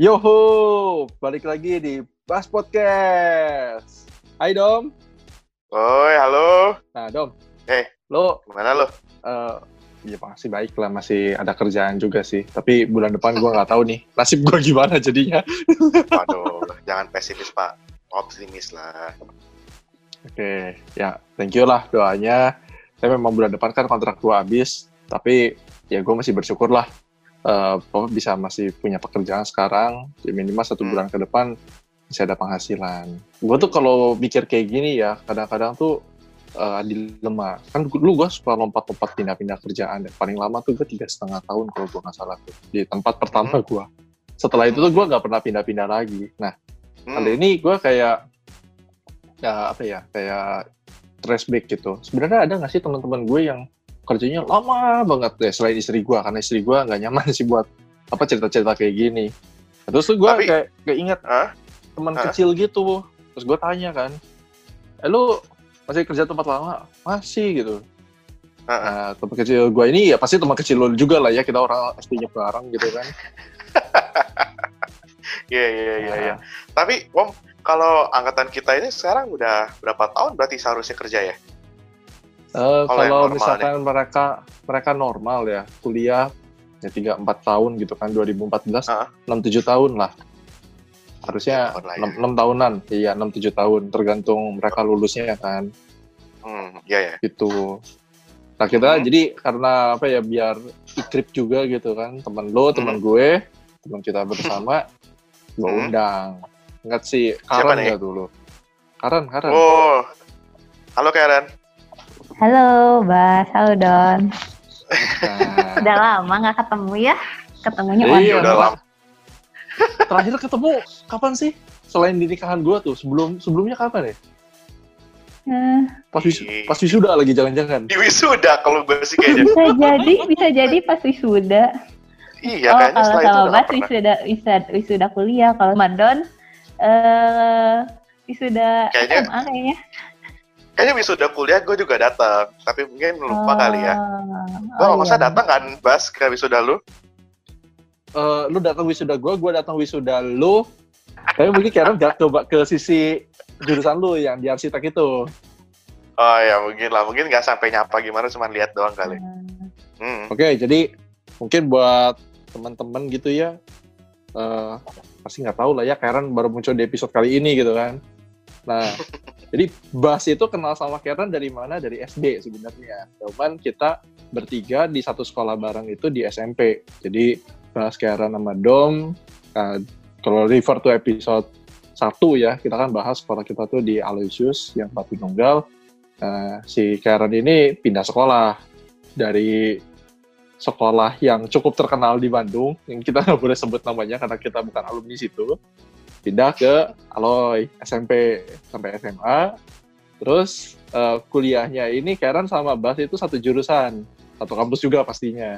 Yoho, balik lagi di Bas Podcast. Hai Dom. Oi, halo. Nah Dom. Eh, lo Gimana lo? eh ya masih baik lah, masih ada kerjaan juga sih. Tapi bulan depan gua nggak tahu nih nasib gua gimana jadinya. Waduh, jangan pesimis, Pak. Optimis lah. Oke, ya thank you lah doanya. Tapi memang bulan depan kan kontrak gua habis. Tapi ya gue masih bersyukur lah. Papa bisa masih punya pekerjaan sekarang. Ya minimal satu Hmm. bulan ke depan bisa ada penghasilan. Gue tuh kalau mikir kayak gini ya, kadang-kadang tuh eh dilema. Kan dulu gue suka lompat-lompat pindah-pindah kerjaan. Dan paling lama tuh gue tiga setengah tahun kalau gue nggak salah tuh. Di tempat pertama Hmm. gue. Setelah itu tuh gue nggak pernah pindah-pindah lagi. Nah, Hmm, kali ini gue kayak ya apa ya kayak flashback gitu sebenarnya ada nggak sih teman-teman gue yang kerjanya lama banget ya selain istri gue karena istri gue nggak nyaman sih buat apa cerita-cerita kayak gini terus tuh gue kayak ingat Hah? teman Hah? kecil gitu terus gue tanya kan eh lu masih kerja tempat lama masih gitu. Nah, teman kecil gue ini ya pasti teman kecil lu juga lah ya kita orang SD-nya bareng gitu kan Iya, iya, iya, iya. Nah, Tapi, Om, kalau angkatan kita ini sekarang udah berapa tahun berarti seharusnya kerja ya? Eh, Kalau kalau misalkan mereka mereka normal ya kuliah ya tiga empat tahun gitu kan 2014 Heeh. enam tujuh tahun lah harusnya ya. enam enam tahunan iya enam tujuh tahun tergantung mereka lulusnya kan Hmm, iya, ya. gitu nah kita Hmm. jadi karena apa ya biar ikrip juga gitu kan teman lo teman gue teman kita bersama gue Hmm. undang ingat sih Karen nggak dulu Karen Karen Oh, halo Karen. Halo, Bas. Halo, Don. Udah lama nggak ketemu ya? Ketemunya Iya, udah lama. terakhir ketemu kapan sih selain di nikahan gue tuh sebelum sebelumnya kapan ya Eh, pas wis Di- pas wisuda lagi jalan-jalan Di wisuda kalau gue sih kayaknya. bisa jadi, bisa jadi pas wisuda. iya, oh, kayaknya kalau setelah itu sama Bas wisuda, wisuda, wisuda kuliah. Kalau sama Don, eh wisuda Kayaknya- SMA kayaknya. Kayaknya wisuda kuliah gue juga datang, tapi mungkin lupa kali ya. Gue Oh, kalau masa iya. datang kan, Bas, ke wisuda lu? Eh, lu datang wisuda gue gue datang wisuda lu tapi mungkin Karen gak coba ke sisi jurusan lu yang di arsitek itu Oh ya, mungkin lah. Mungkin nggak sampai nyapa gimana, cuma lihat doang kali. Hmm. oke jadi mungkin buat teman-teman gitu ya eh pasti nggak tahu lah ya Karen baru muncul di episode kali ini gitu kan nah jadi Bas itu kenal sama Karen dari mana? Dari SD sebenarnya. Cuman kita bertiga di satu sekolah bareng itu di SMP jadi Bas Karen sama Dom eh, kalau refer to episode satu ya kita kan bahas sekolah kita tuh di Aloysius yang Batu Nunggal Nah, si Karen ini pindah sekolah dari sekolah yang cukup terkenal di Bandung, yang kita nggak boleh sebut namanya karena kita bukan alumni situ, pindah ke Aloy SMP sampai SMA. Terus eh, kuliahnya ini Karen sama Bas itu satu jurusan, satu kampus juga pastinya.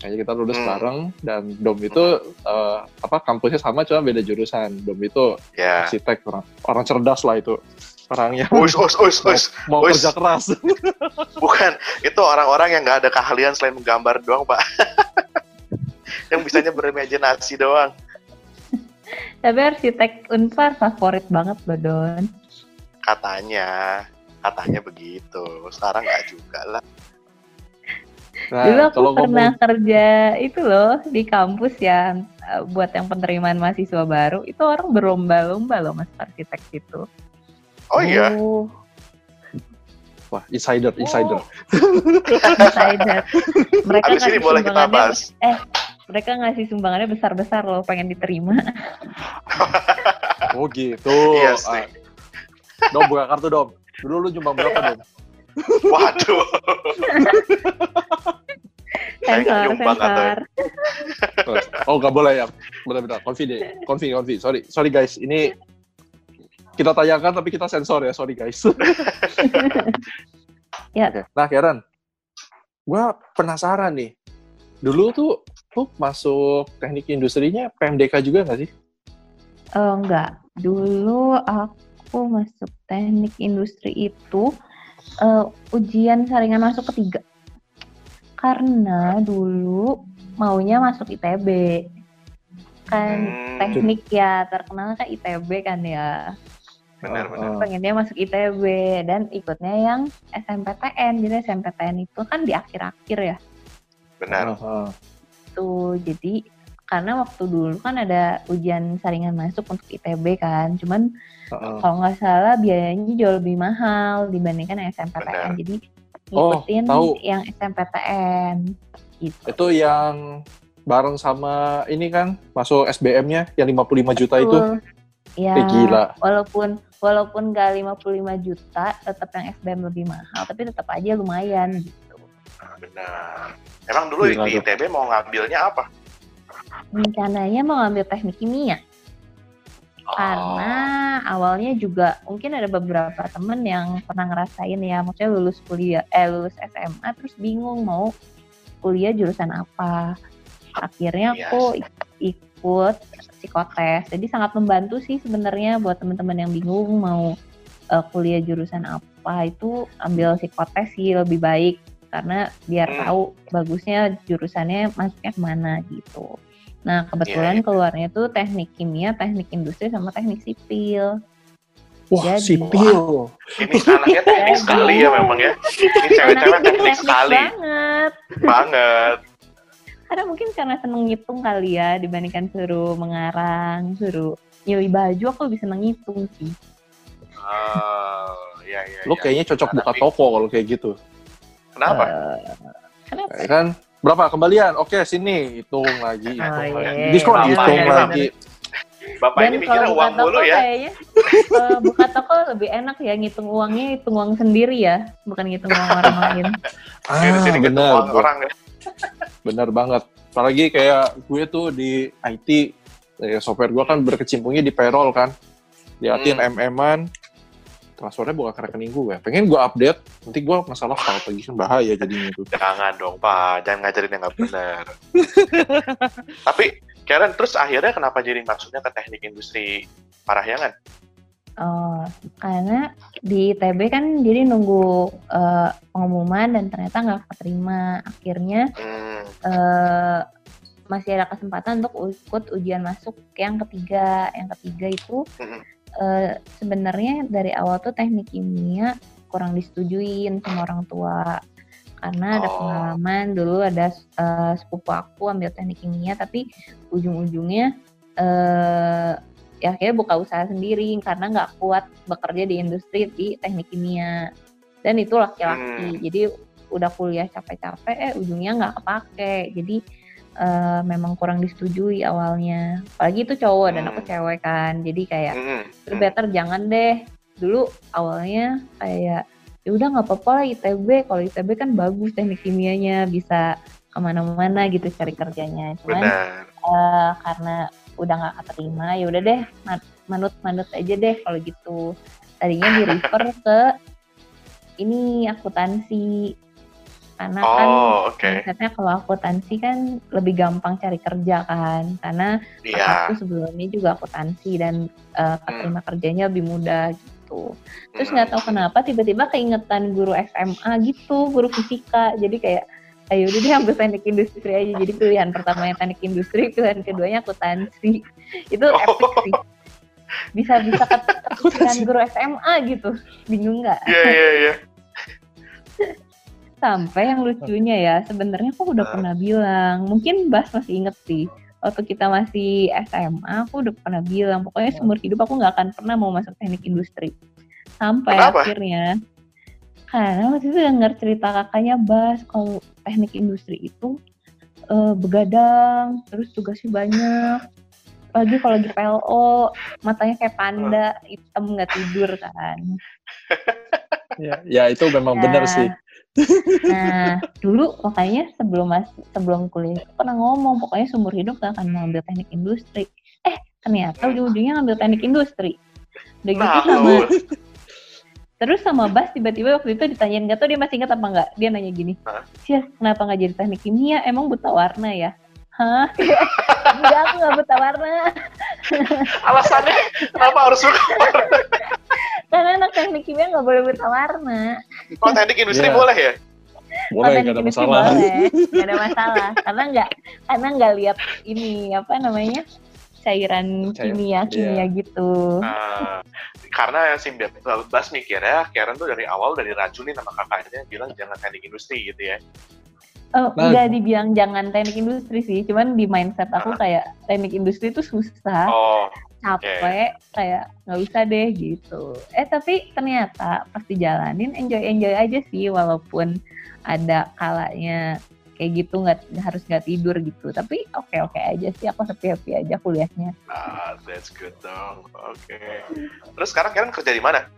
Kayaknya kita lulus Hmm. bareng dan Dom itu eh, apa kampusnya sama cuma beda jurusan. Dom itu Ya. arsitek orang orang cerdas lah itu orangnya Us, us, us, us. mau Wis. kerja keras. Bukan, itu orang-orang yang nggak ada keahlian selain menggambar doang, Pak. yang bisanya berimajinasi doang. Tapi arsitek Unpar favorit banget loh, Don. Katanya, katanya begitu. Sekarang nggak juga lah. Nah, Dulu aku kalau pernah ngomong kerja itu loh di kampus yang eh, buat yang penerimaan mahasiswa baru itu orang berlomba-lomba loh mas arsitek itu. Oh iya, Oh, wah insider insider. insider. Mereka abis ini boleh kita bahas. Eh, mereka ngasih sumbangannya besar-besar loh, pengen diterima. Oh gitu. Iya sih. Ah. Dom buka kartu dom. Dulu lu nyumbang berapa dom? Waduh, Sensor, sensor. Oh nggak boleh ya. Boleh benar. Konfi deh. Konfi konfi. Sorry sorry guys. Ini kita tayangkan tapi kita sensor ya. Sorry guys. Ya. Oke. Nah Karen, gua penasaran nih. Dulu tuh lu masuk teknik industrinya PMDK juga nggak sih? Oh, enggak. Dulu aku masuk teknik industri itu eh, ujian saringan masuk ketiga. Karena dulu maunya masuk ITB. kan Hmm, teknik ya terkenal kan ITB kan ya benar benar. pengennya masuk ITB dan ikutnya yang SMPTN jadi SMPTN itu kan di akhir-akhir ya Benar. Ah. Tuh jadi karena waktu dulu kan ada ujian saringan masuk untuk ITB kan cuman ah. kalau nggak salah biayanya jauh lebih mahal dibandingkan SMPTN Benar. jadi Oh, ngikutin tahu. yang SMPTN gitu Itu yang bareng sama ini kan masuk SBM-nya yang 55 juta itu. Ya Eh, gila. walaupun walaupun nggak 55 juta tetap yang SBM lebih mahal tapi tetap aja lumayan gitu Benar. Emang dulu Gila di. ITB mau ngambilnya apa? rencananya mau ngambil teknik kimia Oh, karena awalnya juga mungkin ada beberapa temen yang pernah ngerasain ya maksudnya lulus kuliah eh lulus SMA terus bingung mau kuliah jurusan apa akhirnya Yes. aku ik- ikut psikotes jadi sangat membantu sih sebenarnya buat teman-teman yang bingung mau eh, kuliah jurusan apa itu ambil psikotes sih lebih baik karena biar Hmm. tahu bagusnya jurusannya masuknya ke mana gitu nah kebetulan Iya, iya. keluarnya tuh teknik kimia teknik industri sama teknik sipil Wah, Jadi- sipil. ini anaknya teknik sekali ya memang ya. Ini cewek-cewek teknik sekali banget banget. karena mungkin karena seneng ngitung kali ya dibandingkan suruh mengarang suruh nyilih baju aku lebih seneng ngitung sih Oh, iya iya. Lo iya. kayaknya cocok buka toko kalau kayak gitu. Kenapa? Eh, kenapa Ya kan? Berapa kembalian? Oke, sini hitung lagi, hitung Oh, lagi. Diskon Bapak hitung ini lagi. Bapak dan ini mikirnya uang toko mulu ya. kayaknya kalau buka toko lebih enak ya ngitung uangnya hitung uang sendiri ya bukan ngitung uang orang lain Ah, sini benar, uang orang ya. benar banget. Apalagi kayak gue tuh di IT, ya, software gue kan berkecimpungnya di payroll kan. Liatin Hmm. MM-an, transfernya bukan ke rekening gue. Pengen gue update, nanti gue masalah file lagi kan bahaya jadinya itu. Jangan dong Pak, jangan ngajarin yang nggak benar. Tapi Karen terus akhirnya kenapa jadi maksudnya ke teknik industri Parahyangan? Oh, karena di ITB kan jadi nunggu eh, pengumuman dan ternyata nggak keterima. Akhirnya Hmm, eh, masih ada kesempatan untuk ikut ujian masuk yang ketiga. Yang ketiga itu Mhm. Eh, sebenarnya dari awal tuh teknik kimia kurang disetujuin sama orang tua karena ada Oh. pengalaman dulu ada eh, sepupu aku ambil teknik kimia tapi ujung-ujungnya eh ya akhirnya buka usaha sendiri karena nggak kuat bekerja di industri di teknik kimia dan itu laki-laki Hmm. jadi udah kuliah capek-capek eh ujungnya nggak kepake jadi eh, memang kurang disetujui awalnya apalagi itu cowok dan aku Hmm. cewek kan jadi kayak hmm, "Udah hmm. better jangan deh dulu awalnya kayak ya udah nggak apa-apa lah ITB kalau ITB kan bagus teknik kimianya bisa ke mana-mana gitu cari kerjanya cuman Benar. eh, karena udah nggak keterima ya udah deh ma- manut-manut aja deh kalau gitu tadinya di refer ke ini akuntansi karena kan Oh, oke. mindsetnya kalau akuntansi kan lebih gampang cari kerja kan karena Iya. aku sebelumnya juga akuntansi dan uh, keterima kerjanya lebih mudah gitu. Terus Hmm. nggak tahu kenapa tiba-tiba keingetan guru SMA gitu, guru fisika. Jadi kayak ayo udah deh ambil teknik industri aja. Jadi pilihan pertamanya teknik industri, pilihan keduanya akuntansi. Itu Oh. epic sih. Bisa bisa kepikiran guru SMA gitu. Bingung nggak? Iya, iya, iya. Sampai yang lucunya ya, sebenarnya aku udah Hah? pernah bilang, mungkin Bas masih inget sih, waktu kita masih SMA, aku udah pernah bilang, pokoknya seumur hidup aku nggak akan pernah mau masuk teknik industri. Sampai Kenapa? akhirnya, karena waktu itu dengar cerita kakaknya Bas, kalau teknik industri itu eh, begadang, terus tugasnya banyak, lagi kalau lagi PLO, matanya kayak panda, hitam nggak tidur kan. Ya, ya itu memang Ya. benar sih. Nah, dulu makanya sebelum mas sebelum kuliah itu pernah ngomong pokoknya seumur hidup gak akan mengambil teknik industri. Eh, ternyata ujung-ujungnya ngambil teknik industri. Udah gitu Nah, sama lu. terus sama Bas tiba-tiba waktu itu ditanyain gak tau dia masih ingat apa enggak. Dia nanya gini? "Cia, kenapa nggak jadi teknik kimia? Emang buta warna ya?" Hah? Enggak, aku nggak buta warna. Alasannya kenapa harus suka warna? Karena anak teknik kimia nggak boleh buta warna. Kalau teknik industri Iya. boleh ya? Boleh, Konten gak ada industri masalah. Boleh, gak ada masalah. karena nggak karena nggak lihat ini apa namanya cairan Cair- kimia kimia iya. gitu. Nah, karena si Bas mikirnya Karen tuh dari awal udah diracunin sama kakaknya bilang jangan teknik industri gitu ya. Oh, Nah. enggak dibilang jangan teknik industri sih, cuman di mindset aku Ah. kayak teknik industri itu susah, Oh, capek, kayak nggak usah deh gitu. Eh tapi ternyata pas dijalanin enjoy enjoy aja sih, walaupun ada kalanya kayak gitu nggak harus nggak tidur gitu. Tapi oke oke aja sih, aku happy happy aja kuliahnya. ah, that's good dong. Oke. Terus sekarang Karen kerja di mana?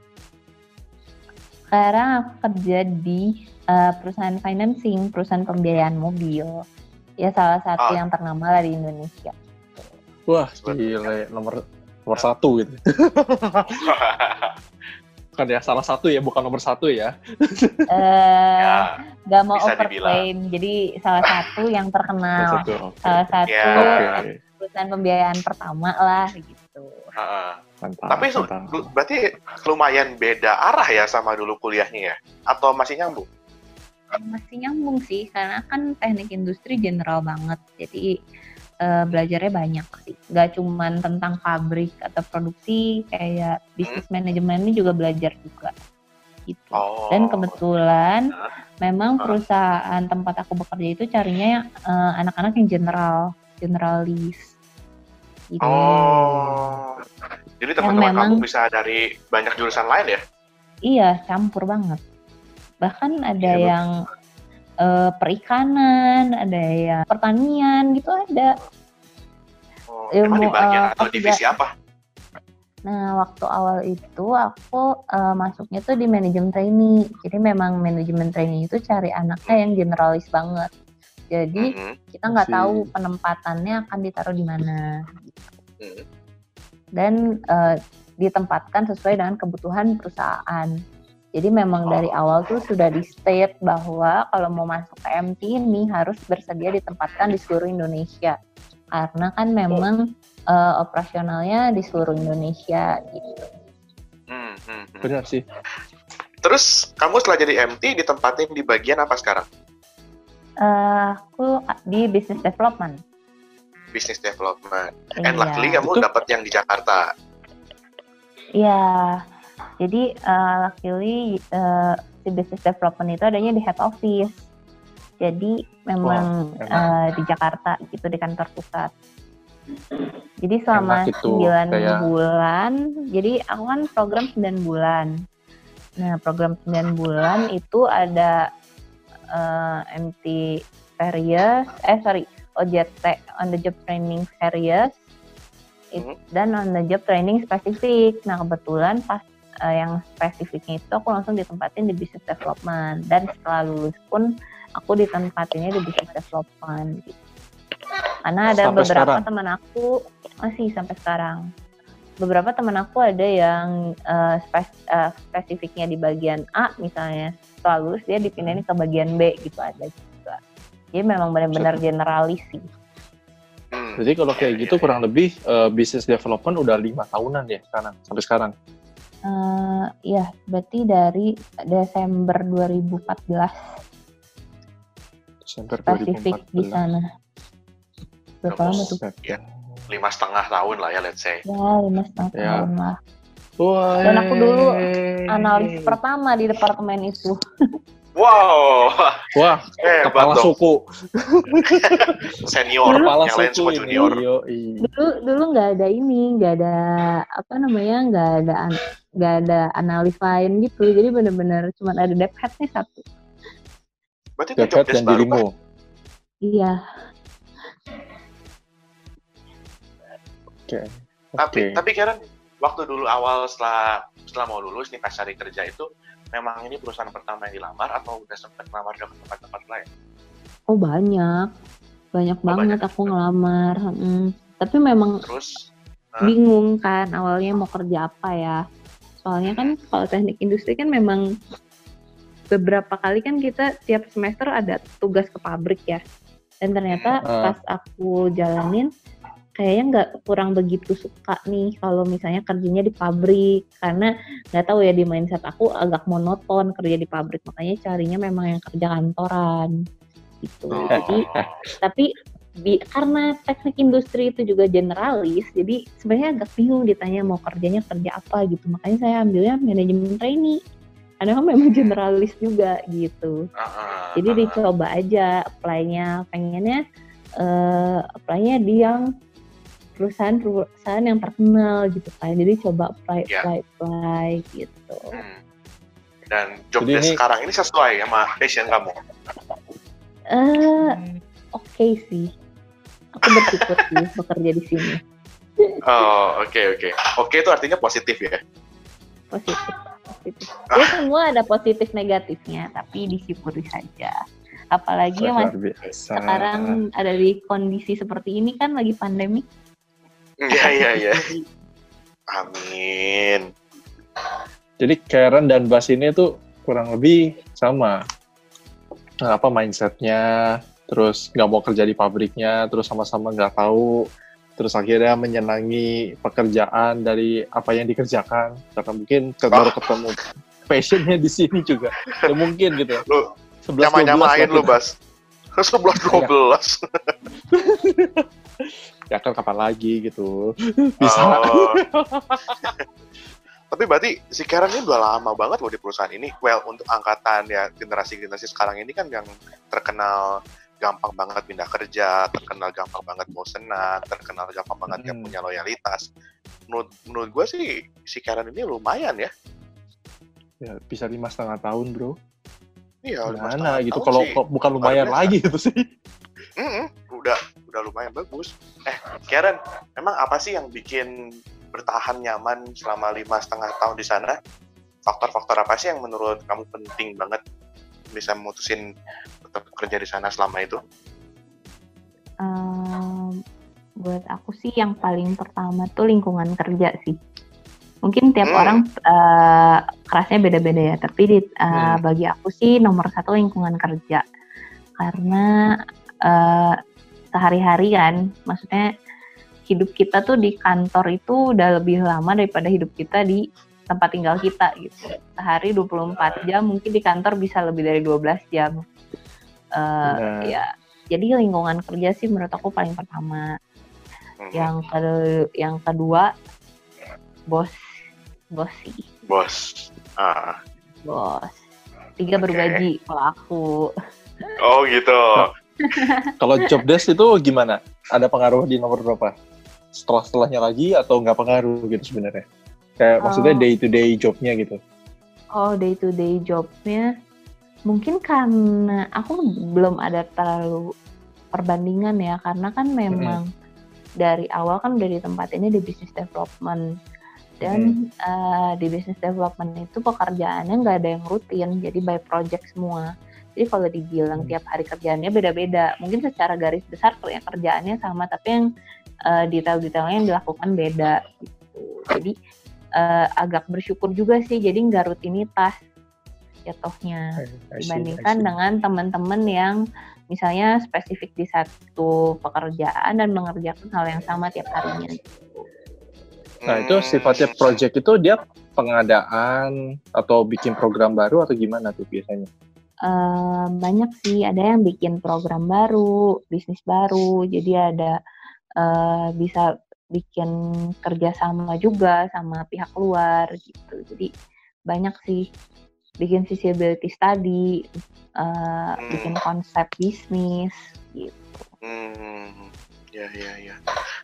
Sekarang aku kerja di eh, perusahaan financing, perusahaan pembiayaan mobil. Ya salah satu Ah. yang ternama lah di Indonesia. Wah, gile nomor nomor satu gitu. Kan ya salah satu ya, bukan nomor satu ya. Eh, ya, nggak mau bisa overclaim, jadi salah satu yang terkenal, satu. Oke. salah satu Ya. Oke. perusahaan pembiayaan pertama lah gitu. ah. Mantap. Tapi mantap. berarti lumayan beda arah ya sama dulu kuliahnya ya? Atau masih nyambung? Masih nyambung sih, karena kan teknik industri general banget, jadi eh, belajarnya banyak sih. Gak cuman tentang pabrik atau produksi, kayak bisnis manajemen ini juga belajar juga. Gitu. Oh. Dan kebetulan Hah? memang perusahaan tempat aku bekerja itu carinya eh, anak-anak yang general, generalis. Gitu. Oh. Jadi teman-teman memang- kamu bisa dari banyak jurusan lain ya? Iya, campur banget. Bahkan ada Iya, yang eh, perikanan, ada yang pertanian gitu ada. Oh, Ilmu, emang di bagian eh, atau divisi apa? Nah, waktu awal itu aku eh, masuknya tuh di manajemen trainee. Jadi memang manajemen trainee itu cari anaknya yang generalis banget. Jadi Mhm. kita nggak tahu penempatannya akan ditaruh di mana. Mhm. dan eh, ditempatkan sesuai dengan kebutuhan perusahaan. Jadi memang dari Oh. awal tuh sudah di state bahwa kalau mau masuk ke MT ini harus bersedia ditempatkan di seluruh Indonesia. Karena kan memang eh, operasionalnya di seluruh Indonesia gitu. Hmm, hmm, hmm. Benar sih. Terus kamu setelah jadi MT ditempatin di bagian apa sekarang? Eh, aku di business development. Business development. And Iya. luckily kamu dapat yang di Jakarta. Iya. Jadi eh, luckily eh, si business development itu adanya di head office. Jadi memang Wah, eh, di Jakarta gitu di kantor pusat. Jadi selama itu, 9 kayak- bulan, jadi aku kan program 9 bulan. Nah, program 9 bulan itu ada eh, MT serious, eh sorry, OJT on the job training serious, it- Mhm. dan on the job training spesifik. Nah, kebetulan pas eh, yang spesifiknya itu aku langsung ditempatin di business development dan setelah lulus pun aku ditempatinnya di business development gitu. Karena ada Sampai beberapa sekarang? teman aku masih sampai sekarang. Beberapa teman aku ada yang eh, spes- eh, spesifiknya di bagian A misalnya, setelah lulus dia dipindahin ke bagian B gitu ada juga. Jadi memang benar-benar generalis sih. Hmm. Jadi kalau kayak Iya, gitu iya, kurang lebih eh, business development udah lima tahunan ya sekarang sampai sekarang. Eh, ya, berarti dari Desember 2014 Desember spesifik di 2014. sana. Berapa lama tuh? Ya. lima setengah tahun lah ya let's say. Ya, lima setengah Ya. tahun lah. Wah. Dan aku dulu Analis pertama di departemen itu. Wow, Wah, hebat kepala dong. suku. Senior, Kepala yang lain suku semua ini. junior. Yoi. Dulu dulu nggak ada ini, nggak ada apa namanya, nggak ada nggak ada analis lain gitu. Jadi benar-benar cuma ada dep headnya satu. Berarti dan baru, Pak? dirimu. Iya. Oke. Tapi, Oke. tapi Karen, waktu dulu awal setelah setelah mau lulus nih pas cari kerja itu, memang ini perusahaan pertama yang dilamar atau udah sempat ngelamar ke tempat-tempat lain? Oh banyak, banyak Oh, banget banyak. aku ngelamar. mm. Tapi memang Terus, Hah? bingung kan awalnya mau kerja apa ya. Soalnya kan kalau teknik industri kan memang beberapa kali kan kita tiap semester ada tugas ke pabrik ya. Dan ternyata Ah. pas aku jalanin kayaknya nggak kurang begitu suka nih kalau misalnya kerjanya di pabrik karena nggak tahu ya di mindset aku agak monoton kerja di pabrik makanya carinya memang yang kerja kantoran gitu Oh. jadi tapi karena teknik industri itu juga generalis, jadi sebenarnya agak bingung ditanya mau kerjanya kerja apa gitu. Makanya saya ambilnya manajemen trainee. Karena kan memang generalis juga gitu. Ah, Jadi ah, ah. dicoba aja apply-nya, pengennya eh apply-nya di yang perusahaan-perusahaan yang terkenal gitu kan. Jadi coba apply, Ya. apply, apply gitu. Hmm. Dan job desk ini- sekarang ini sesuai sama passion kamu. Eh, oke sih. Aku bersyukur sih bekerja di sini. Oh, oke oke. Oke itu artinya positif ya. Positif, positif. Ya semua ada positif negatifnya, tapi disyukuri saja. Apalagi Luar mas biasa. sekarang ada di kondisi seperti ini kan lagi pandemi. Iya iya iya. Amin. Jadi Karen dan Bas ini tuh kurang lebih sama. Nah, apa mindsetnya, terus nggak mau kerja di pabriknya, terus sama-sama nggak tahu, terus akhirnya menyenangi pekerjaan dari apa yang dikerjakan. Karena mungkin baru ketemu passionnya di sini juga. Ya mungkin gitu. Lu 11 nyama-nyamain 12 lu, Bas. 11 12. Ya kan kapan lagi gitu. Bisa. Oh. Tapi berarti si Karen ini udah lama banget loh di perusahaan ini. Well, untuk angkatan ya generasi-generasi sekarang ini kan yang terkenal gampang banget pindah kerja, terkenal gampang banget bosenan, terkenal gampang banget Hmm. punya loyalitas. Menurut, menurut gue sih si Karen ini lumayan ya. Ya, bisa lima setengah tahun bro. Iya, lima Gimana setengah gitu kalau bukan lumayan lagi gitu sih. Mm-mm, udah udah lumayan bagus. Eh, Karen, emang apa sih yang bikin bertahan nyaman selama lima setengah tahun di sana? Faktor-faktor apa sih yang menurut kamu penting banget bisa memutusin tetap kerja di sana selama itu? Em, buat aku sih yang paling pertama tuh lingkungan kerja sih. Mungkin tiap Hmm. orang eh, kerasnya beda-beda ya, tapi di- eh, Hmm. bagi aku sih nomor satu lingkungan kerja. Karena eh, sehari-hari kan, maksudnya hidup kita tuh di kantor itu udah lebih lama daripada hidup kita di tempat tinggal kita gitu. Sehari 24 jam, mungkin di kantor bisa lebih dari 12 jam. Eh, Benar. ya, jadi lingkungan kerja sih menurut aku paling pertama. Hmm, Yang ke yang kedua bos bos sih, Bos. Ah. bos. Tiga Oke. bergaji kalau aku. Oh gitu. Kalau job desk itu gimana? Ada pengaruh di nomor berapa? Setelah setelahnya lagi atau nggak pengaruh gitu sebenarnya? Kayak maksudnya Oh. day to day jobnya gitu. Oh, day to day jobnya mungkin karena aku belum ada terlalu perbandingan ya karena kan memang dari awal kan udah ditempatinnya di business development dan eh, di business development itu pekerjaannya nggak ada yang rutin jadi by project semua jadi kalau dibilang Hmm. tiap hari kerjaannya beda-beda mungkin secara garis besar kerja- kerjaannya sama tapi yang eh, detail-detailnya yang dilakukan beda gitu jadi eh, agak bersyukur juga sih jadi nggak rutinitas jatuhnya I see, dibandingkan I see. dengan teman-teman yang misalnya spesifik di satu pekerjaan dan mengerjakan hal yang sama tiap harinya. Nah itu Hmm. sifatnya project itu dia pengadaan atau bikin program baru atau gimana tuh biasanya? Eh, banyak sih, ada yang bikin program baru, bisnis baru, jadi ada eh, bisa bikin kerjasama juga sama pihak luar gitu. Jadi banyak sih bikin feasibility study, eh, bikin konsep bisnis gitu. Hmm. Ya ya ya.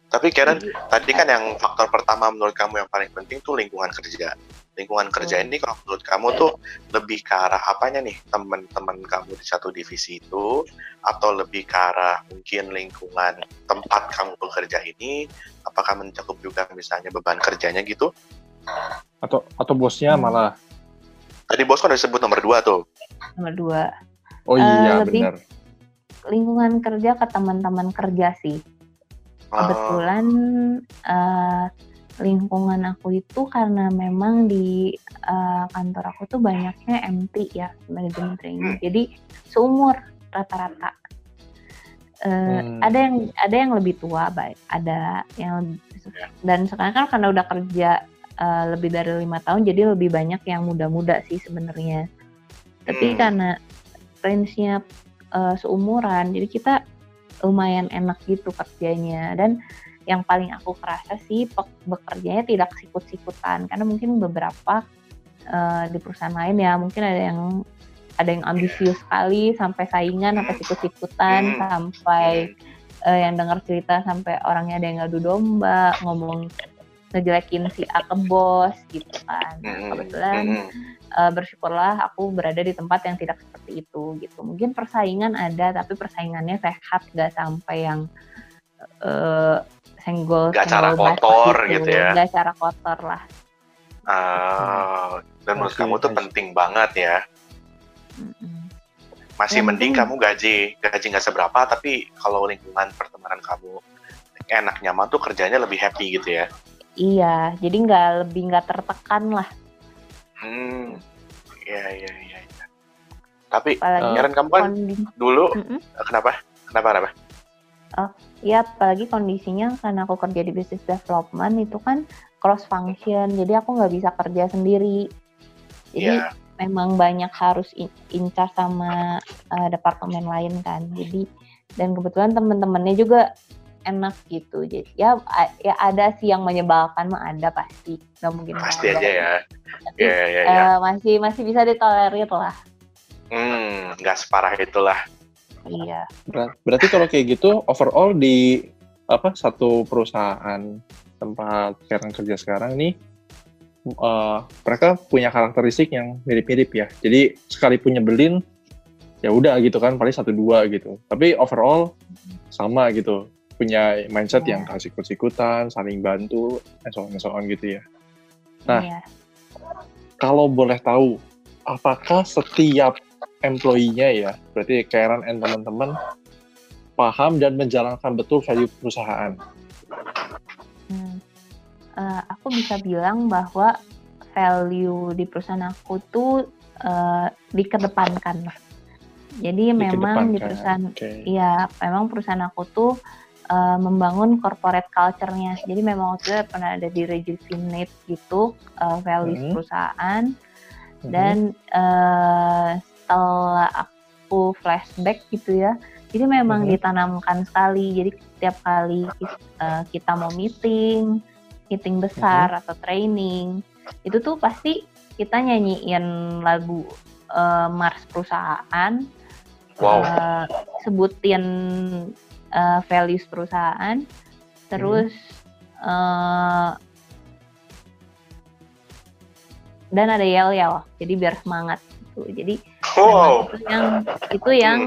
Tapi Karen, tadi kan yang faktor pertama menurut kamu yang paling penting tuh lingkungan kerja. Lingkungan kerja Hmm. ini kalau menurut kamu tuh lebih ke arah apanya nih teman-teman kamu di satu divisi itu atau lebih ke arah mungkin lingkungan tempat kamu bekerja ini apakah mencakup juga misalnya beban kerjanya gitu? Atau atau bosnya Hmm. malah? Tadi bos kan udah sebut nomor dua tuh. Nomor dua, Oh iya lebih- benar. lingkungan kerja ke teman-teman kerja sih. Ah, kebetulan eh, lingkungan aku itu karena memang di eh, kantor aku tuh banyaknya MT ya manajemen training Hmm. jadi seumur rata-rata Eh, Hmm. ada yang ada yang lebih tua baik ada yang Ya. dan sekarang kan karena udah kerja eh, lebih dari lima tahun jadi lebih banyak yang muda-muda sih sebenarnya tapi Hmm. karena range-nya eh, seumuran jadi kita lumayan enak gitu kerjanya dan yang paling aku kerasa sih pe- bekerjanya tidak sikut-sikutan. Karena mungkin beberapa eh, di perusahaan lain ya mungkin ada yang ada yang ambisius sekali sampai saingan sampai sikut-sikutan Hmm. sampai eh, yang dengar cerita sampai orangnya ada yang ngadu domba ngomong ngejelekin si A ke bos gitu kan. Nah, Hmm, kebetulan eh, bersyukurlah aku berada di tempat yang tidak seperti itu gitu. Mungkin persaingan ada tapi persaingannya sehat gak sampai yang senggol Nggak cara kotor gitu ya. nggak cara kotor lah Ah, dan menurut kamu tuh penting banget ya. Masih mending kamu gaji gaji nggak seberapa, tapi kalau lingkungan pertemanan kamu enak nyaman tuh kerjanya lebih happy gitu ya. iya jadi nggak lebih nggak tertekan lah Hmm, iya iya iya. iya. Tapi apalagi Karen kamu kan dulu kenapa? Kenapa kenapa? Ya apalagi kondisinya karena aku kerja di business development itu kan cross function jadi aku nggak bisa kerja sendiri jadi Iya. memang banyak harus in, incar sama uh, departemen lain kan jadi dan kebetulan temen-temennya juga enak gitu jadi ya ya ada sih yang menyebalkan mah ada pasti nggak mungkin Pasti aja ya. Tapi, Iya iya iya. uh, masih masih bisa ditolerir lah Hmm, nggak separah itulah. Iya Ber- Berarti kalau kayak gitu overall di apa satu perusahaan tempat Karen kerja sekarang nih eh, mereka punya karakteristik yang mirip-mirip ya. Jadi sekalipun nyebelin ya udah gitu kan paling satu dua gitu. Tapi overall sama gitu. Punya mindset Ya. yang kasih ikut-ikutan, saling bantu, and so on, and so on gitu ya. Nah. iya Kalau boleh tahu, apakah setiap employee-nya ya, berarti Karen and teman-teman paham dan menjalankan betul value perusahaan? Hmm. Eh, aku bisa bilang bahwa value di perusahaan aku tuh eh, dikedepankan lah. Jadi memang di perusahaan Oke. Iya, memang perusahaan aku tuh uh, membangun corporate culture-nya. Jadi memang waktu itu pernah ada di rejuvenate gitu uh, values Mhm. perusahaan Mhm. dan uh, setelah aku flashback gitu ya, jadi memang Mhm. ditanamkan sekali. Jadi setiap kali uh, kita mau meeting, meeting besar atau training, itu tuh pasti kita nyanyiin lagu uh, Mars perusahaan Wow. eh, sebutin eh, values perusahaan, terus eh, dan ada yel yel, jadi biar semangat gitu. Jadi Wow. memang itu yang itu yang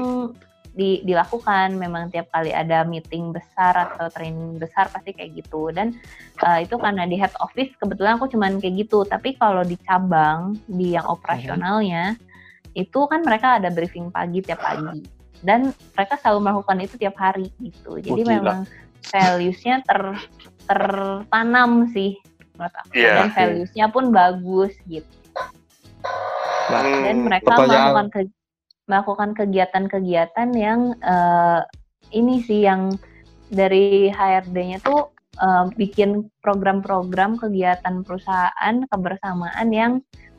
di- dilakukan. Memang tiap kali ada meeting besar atau training besar pasti kayak gitu. Dan eh, itu karena di head office kebetulan aku cuman kayak gitu. Tapi kalau di cabang di yang operasionalnya itu kan mereka ada briefing pagi tiap pagi. Dan mereka selalu melakukan itu tiap hari gitu. Jadi gila. memang values-nya ter tertanam sih menurut aku. Iya. dan values-nya pun bagus gitu Nah, Hmm, dan mereka pertanyaan- melakukan ke- melakukan kegiatan-kegiatan yang eh, ini sih yang dari HRD-nya tuh eh, bikin program-program kegiatan perusahaan kebersamaan yang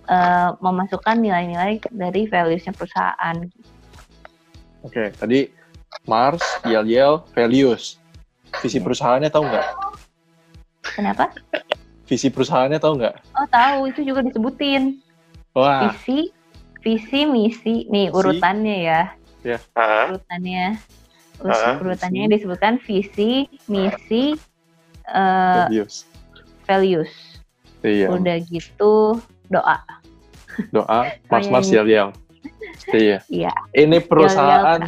eh, memasukkan nilai-nilai dari values-nya perusahaan. Oke, tadi Mars, Yel Yel, values. Visi perusahaannya tahu nggak? Kenapa? Visi perusahaannya tahu nggak? Oh tahu itu juga disebutin Wah, visi, visi, misi. Nih Visi. urutannya ya, Hah? urutannya, Ah, urutannya visi. disebutkan visi, misi, eh, values. values. Iya, Udah gitu doa. doa iya, Yel Yel. Iya. Iya. Ini perusahaan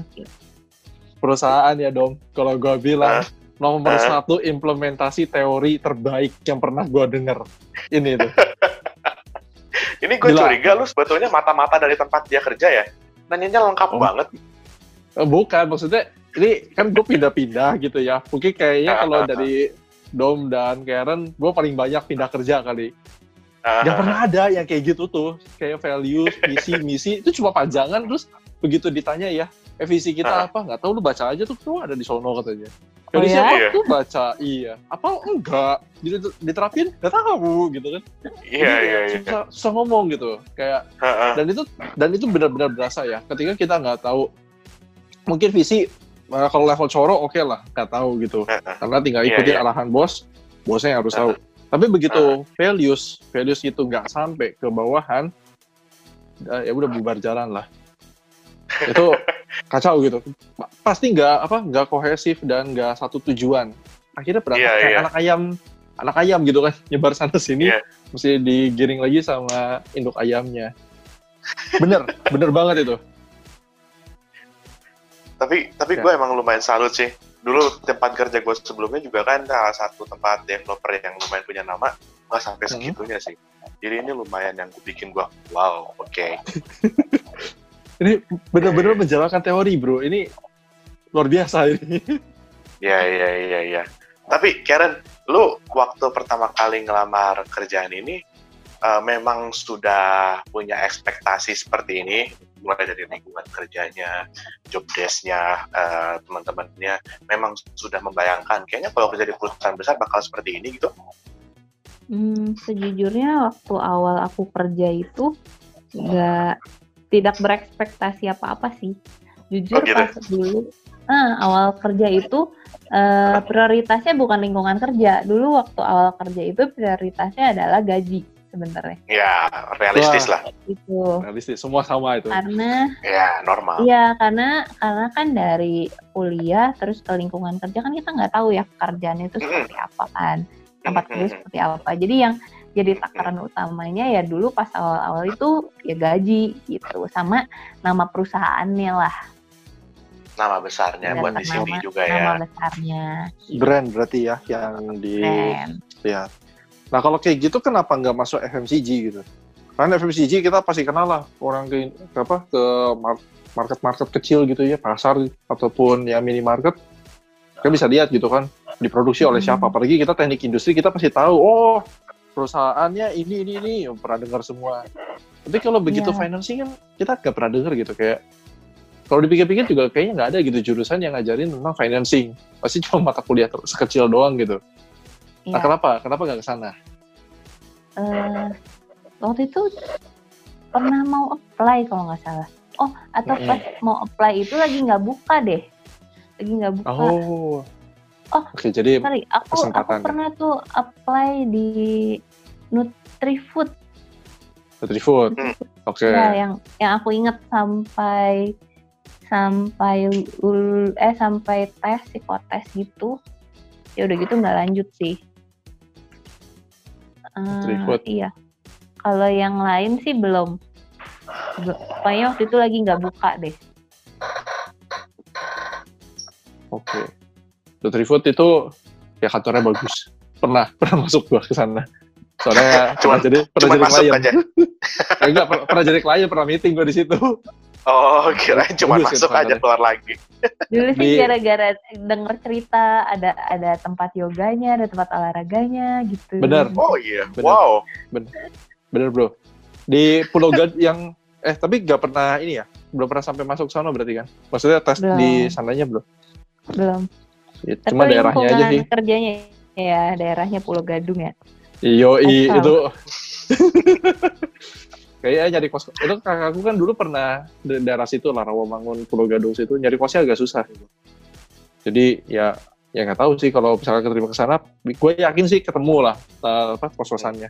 perusahaan ya dom. Kalau gua bilang nomor satu implementasi teori terbaik yang pernah gua denger. Ini tuh. Ini gue curiga lu sebetulnya mata-mata dari tempat dia kerja ya. Nanyanya lengkap Oh. banget. Eh, Bukan, maksudnya ini kan gue pindah-pindah gitu ya. Mungkin kayaknya Ah, kalau ah, ah. dari Dom dan Karen, gue paling banyak pindah kerja kali. Gak pernah ada yang kayak gitu tuh. Kayak value, misi, misi, itu cuma panjangan. Terus begitu ditanya ya, visi kita Ah. apa? Nggak tahu, lu baca aja tuh, tuh ada di sono katanya. Oh Dari ya? siapa Iya. tuh baca? Iya. Apa enggak? Diter- Diterapin? Gak tahu gitu kan. Iya, iya, iya. Susah, susah ngomong gitu. Kayak dan itu dan itu benar-benar berasa ya ketika kita nggak tahu mungkin visi eh, kalau level coro oke lah, nggak tahu gitu. Karena tinggal Iya, ikutin iya. arahan bos, bosnya yang harus tahu. Tapi begitu values, values itu nggak sampai ke bawahan, eh, ya udah bubar jalan lah. Itu kacau gitu. Pa- Pasti nggak apa nggak kohesif dan nggak satu tujuan. Akhirnya berangkat Iya, kayak iya. anak ayam, anak ayam gitu kan, nyebar sana sini, Iya. mesti digiring lagi sama induk ayamnya. Bener, bener banget itu. Tapi tapi Ya. gue emang lumayan salut sih. Dulu tempat kerja gue sebelumnya juga kan salah satu tempat developer yang lumayan punya nama. Nggak sampai Mhm. segitunya sih. Jadi ini lumayan yang bikin gue, wow, oke. Ini bener-bener menjalankan teori bro. Ini luar biasa ini. Ya, ya, ya, ya. Tapi Karen, lu waktu pertama kali ngelamar kerjaan ini, eh, memang sudah punya ekspektasi seperti ini, mulai dari lingkungan kerjanya, job desk-nya, eh, teman-temannya, memang sudah membayangkan, kayaknya kalau kerja di perusahaan besar bakal seperti ini gitu. Hmm, sejujurnya waktu awal aku kerja itu nggak tidak berekspektasi apa-apa sih. Jujur Oh, gitu? pas dulu, ah, awal kerja itu eh, prioritasnya bukan lingkungan kerja. Dulu waktu awal kerja itu prioritasnya adalah gaji sebenarnya. Ya, realistis Wah. lah. Itu Realistis, semua sama itu. karena Ya, normal. Iya, karena karena kan dari kuliah terus ke lingkungan kerja kan kita nggak tahu ya pekerjaannya itu seperti apa kan, tempat kerja seperti apa. Jadi yang jadi takaran utamanya ya dulu pas awal-awal itu ya gaji gitu, sama nama perusahaannya lah, Nama besarnya buat di sini nama, juga ya. nama besarnya. Gitu. Brand berarti ya yang di lihat. Nah kalau kayak gitu kenapa nggak masuk FMCG gitu? Karena FMCG kita pasti kenal lah orang ke, ke apa ke mar- market-market kecil gitu ya pasar ataupun ya minimarket kita bisa lihat gitu kan diproduksi oleh Hmm. siapa. Apalagi kita teknik industri kita pasti tahu oh perusahaannya ini ini ini pernah dengar semua. Tapi kalau begitu Iya. financing kan kita nggak pernah dengar gitu kayak kalau dipikir-pikir juga kayaknya nggak ada gitu jurusan yang ngajarin tentang financing. Pasti cuma mata kuliah sekecil doang gitu. Nah, Iya. kenapa? Kenapa nggak ke sana? Eh, waktu itu pernah mau apply kalau nggak salah. Oh, atau Mm-mm. pas mau apply itu lagi nggak buka deh, lagi nggak buka. Oh. Oh, Oke, jadi Sorry, aku aku pernah tuh apply di Nutrifood Nutrifood. Hmm. Oke. ya yang yang aku inget sampai sampai ul, eh sampai tes psikotes gitu. Ya udah gitu nggak lanjut sih. Eh, Nutrifood. iya. Kalau yang lain sih belum. Be- Pokoknya waktu itu lagi nggak buka deh. Oke. Nutrifood itu ya kantornya bagus. Pernah pernah masuk gua ke sana. Soalnya pernah jadi pernah Cuma jadi klien. aja. Eh, enggak, per- pernah jadi klien, pernah meeting gua di situ. Oh, kirain cuma Bagus masuk aja keluar lagi. Dulu sih gara-gara denger cerita ada ada tempat yoganya, ada tempat olahraganya gitu. Bener. Oh iya, Bener. wow. Bener, Bro. Di Pulau Gad yang eh tapi nggak pernah ini ya. Belum pernah sampai masuk sana berarti kan? Maksudnya tes Belum. di sananya belum? Belum. Ya, Tapi cuma daerahnya aja sih. kerjanya ya daerahnya Pulau Gadung ya. Iyo, i, itu kayaknya nyari kos itu kakakku kan dulu pernah di daerah situ lah Rawamangun Pulau Gadung situ nyari kosnya agak susah gitu. jadi ya ya nggak tahu sih kalau misalnya keterima ke sana gue yakin sih ketemu lah eh, apa kos kosannya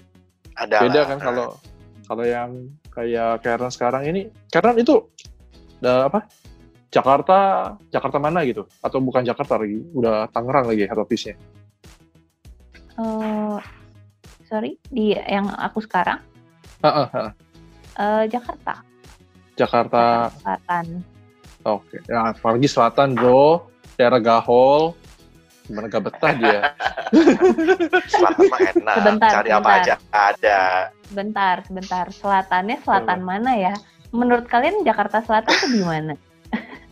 Ada beda kan kalau kalau yang kayak Karen sekarang ini Karen itu eh, apa Jakarta Jakarta mana gitu atau bukan Jakarta lagi udah Tangerang lagi head office-nya Eh, sorry di yang aku sekarang Heeh, heeh. eh, Jakarta Jakarta Selatan. Oke, ya apalagi selatan bro, daerah Gahol, gimana gak betah dia? Selatan mah enak. Sebentar, Cari apa sebentar. aja ada. Sebentar, sebentar. Selatannya selatan mana ya? Menurut kalian Jakarta Selatan itu di mana?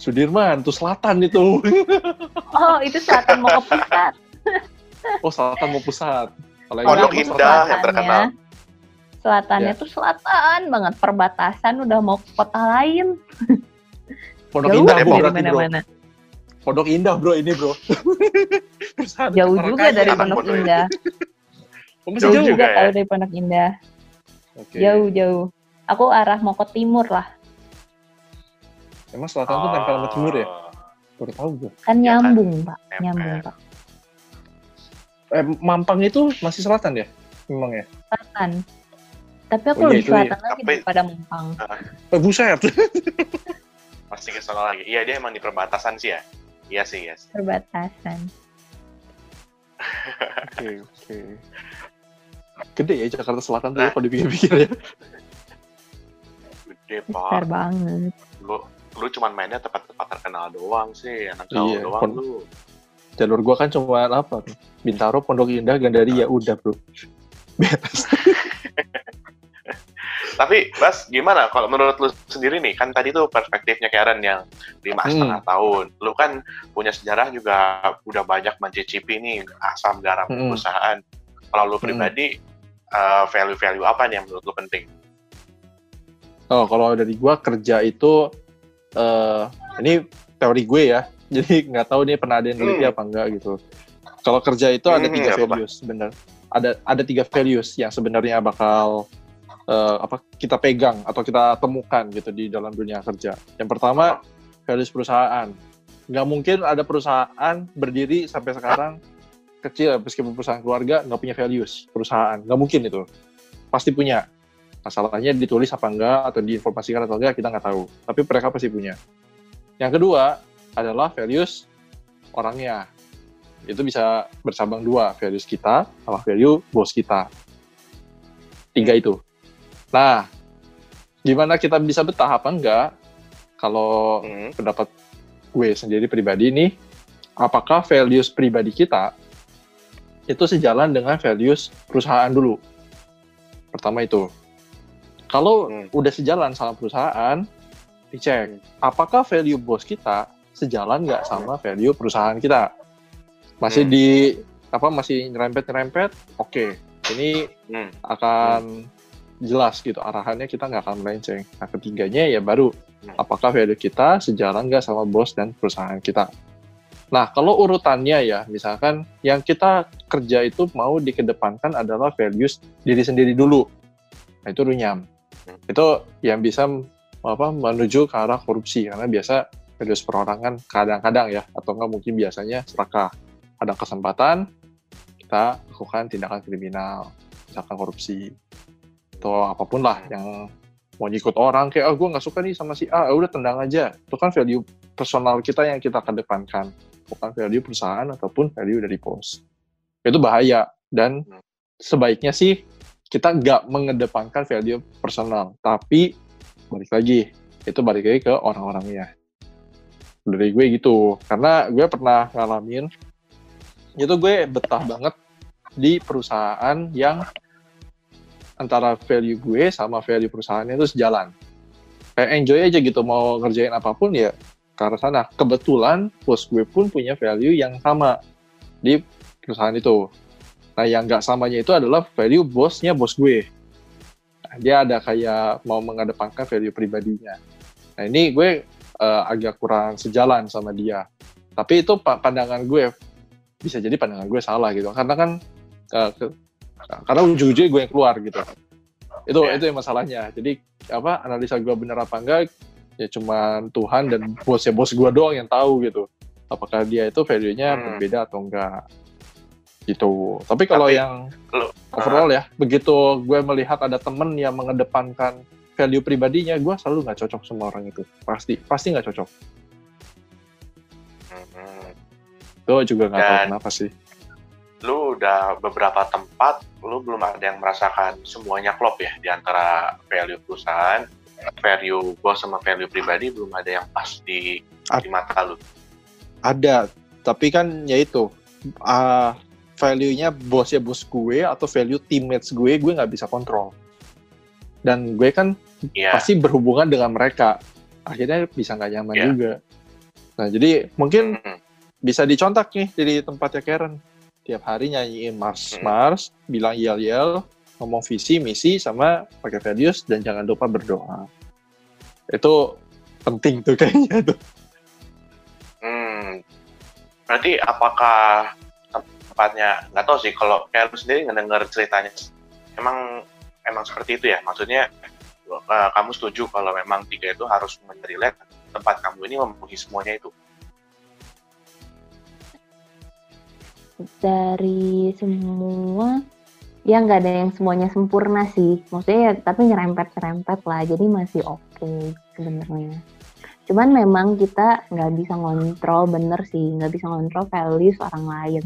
Sudirman, tuh selatan itu. Oh, itu selatan mau ke pusat. oh selatan mau pusat. Kalau yang Pondok Jakarta Indah Selatan. yang terkenal. Selatannya Ya. tuh selatan banget, perbatasan udah mau ke kota lain. Pondok Jauh Indah bro, mana-mana. Pondok Indah bro ini bro. Jauh juga kaya. dari Pondok Indah. Oh, Jauh jauh. juga juga ya? tahu dari Pondok Indah. Oke. Jauh, jauh. Aku arah mau ke timur lah. Emang selatan tuh nempel sama timur ya? Baru tahu gue. Kan Ya kan? nyambung, Pak. Nyambung, Pak. Eh, Mampang itu masih selatan ya? Memang ya? Selatan. Tapi aku Oh, iya, lebih selatan lagi Tapi- daripada Mampang. Eh, buset. Pasti ke sana lagi. Iya dia emang di perbatasan sih ya. Iya sih, iya sih. Perbatasan. Oke, oke. Gede ya Jakarta Selatan tuh Nah. ya, kalau dipikir-pikir ya. Gede Besar pak. banget. Lu lu cuman mainnya tempat-tempat terkenal doang sih. Anak jauh Iya, doang pon- lu. Jalur gua kan cuma apa? Bintaro, Pondok Indah, Gandaria, udah bro. Beres. Tapi Bas, gimana kalau menurut lu sendiri nih? Kan tadi tuh perspektifnya Karen yang lima Hmm. setengah tahun. Lu kan punya sejarah juga udah banyak mencicipi nih asam garam Hmm. perusahaan. Kalau lu Hmm. pribadi, uh, value-value apa nih yang menurut lu penting? Oh, kalau dari gua kerja itu eh ini teori gue ya. Jadi nggak tahu nih pernah ada yang Hmm. apa enggak gitu. Kalau kerja itu ada Hmm, tiga nggak apa-apa. values benar. Ada ada tiga values yang sebenarnya bakal eh, apa kita pegang atau kita temukan gitu di dalam dunia kerja. Yang pertama values perusahaan. Nggak mungkin ada perusahaan berdiri sampai sekarang kecil meskipun perusahaan keluarga nggak punya values perusahaan. Nggak mungkin itu. Pasti punya masalahnya ditulis apa enggak atau diinformasikan atau enggak kita nggak tahu. Tapi mereka pasti punya. Yang kedua adalah values orangnya. Itu bisa bersambang dua values kita sama value bos kita. Tiga itu. Nah gimana kita bisa betah apa enggak? Kalau Hmm. pendapat gue sendiri pribadi nih apakah values pribadi kita itu sejalan dengan values perusahaan dulu? Pertama itu kalau Hmm. udah sejalan sama perusahaan dicek apakah value bos kita sejalan nggak sama value perusahaan kita masih Hmm. di apa masih nyerempet nyerempet oke ini Hmm. akan jelas gitu arahannya kita nggak akan melenceng. Nah ketiganya ya baru Hmm. apakah value kita sejalan nggak sama bos dan perusahaan kita. Nah kalau urutannya ya misalkan yang kita kerja itu mau dikedepankan adalah values diri sendiri dulu. Nah itu runyam. Hmm. Itu yang bisa apa menuju ke arah korupsi karena biasa values perorangan kadang-kadang ya atau nggak mungkin biasanya serakah. Ada kesempatan kita lakukan tindakan kriminal misalkan korupsi atau apa pun lah yang mau ngikut orang kayak ah gue nggak suka nih sama si A ah, udah tendang aja itu kan value personal kita yang kita kedepankan bukan value perusahaan ataupun value dari bos itu bahaya dan sebaiknya sih kita nggak mengedepankan value personal tapi balik lagi itu balik lagi ke orang-orangnya dari gue gitu karena gue pernah ngalamin itu gue betah banget di perusahaan yang antara value gue sama value perusahaannya itu sejalan. Kayak enjoy aja gitu mau ngerjain apa pun ya arah sana. Kebetulan bos gue pun punya value yang sama di perusahaan itu. Nah yang nggak samanya itu adalah value bosnya bos gue. Nah, dia ada kayak mau mengedepankan value pribadinya. Nah ini gue eh, agak kurang sejalan sama dia. Tapi itu pa- pandangan gue bisa jadi pandangan gue salah gitu. Karena kan ke- karena ujung-ujungnya gue yang keluar gitu itu Iya. itu yang masalahnya jadi apa analisa gue bener apa enggak ya cuman Tuhan dan bosnya bos gue doang yang tahu gitu apakah dia itu value-nya Hmm. berbeda atau enggak gitu. Tapi kalau Tapi, yang lu- overall ya begitu gue melihat ada temen yang mengedepankan value pribadinya gue selalu nggak cocok sama orang itu. Pasti pasti nggak cocok. Hmm. itu juga nggak tahu kenapa sih. lu udah beberapa tempat lu belum ada yang merasakan semuanya klop ya di antara value perusahaan value bos sama value pribadi belum ada yang pas di di mata lu? Ada tapi kan ya itu ah, value-nya bosnya bos gue atau value teammates gue gue nggak bisa kontrol dan gue kan ya pasti berhubungan dengan mereka akhirnya bisa nggak nyaman Iya. juga nah jadi mungkin Hmm. bisa dicontak nih dari tempatnya Karen tiap hari nyanyiin Mars Hmm. Mars bilang yel yel ngomong visi misi sama pakai values dan jangan lupa berdoa itu penting tuh kayaknya tuh Hmm. berarti apakah tempatnya. Nggak tahu sih kalau kayak lu sendiri ngedenger ceritanya. Emang emang seperti itu ya? Maksudnya eh, kamu setuju kalau memang tiga itu harus menjadi tempat kamu ini memenuhi semuanya itu? Dari semua ya nggak ada yang semuanya sempurna sih. Maksudnya ya, tapi nyerempet nyerempet lah jadi masih oke okay sebenarnya. Cuman memang kita nggak bisa ngontrol bener sih. Nggak bisa ngontrol values orang lain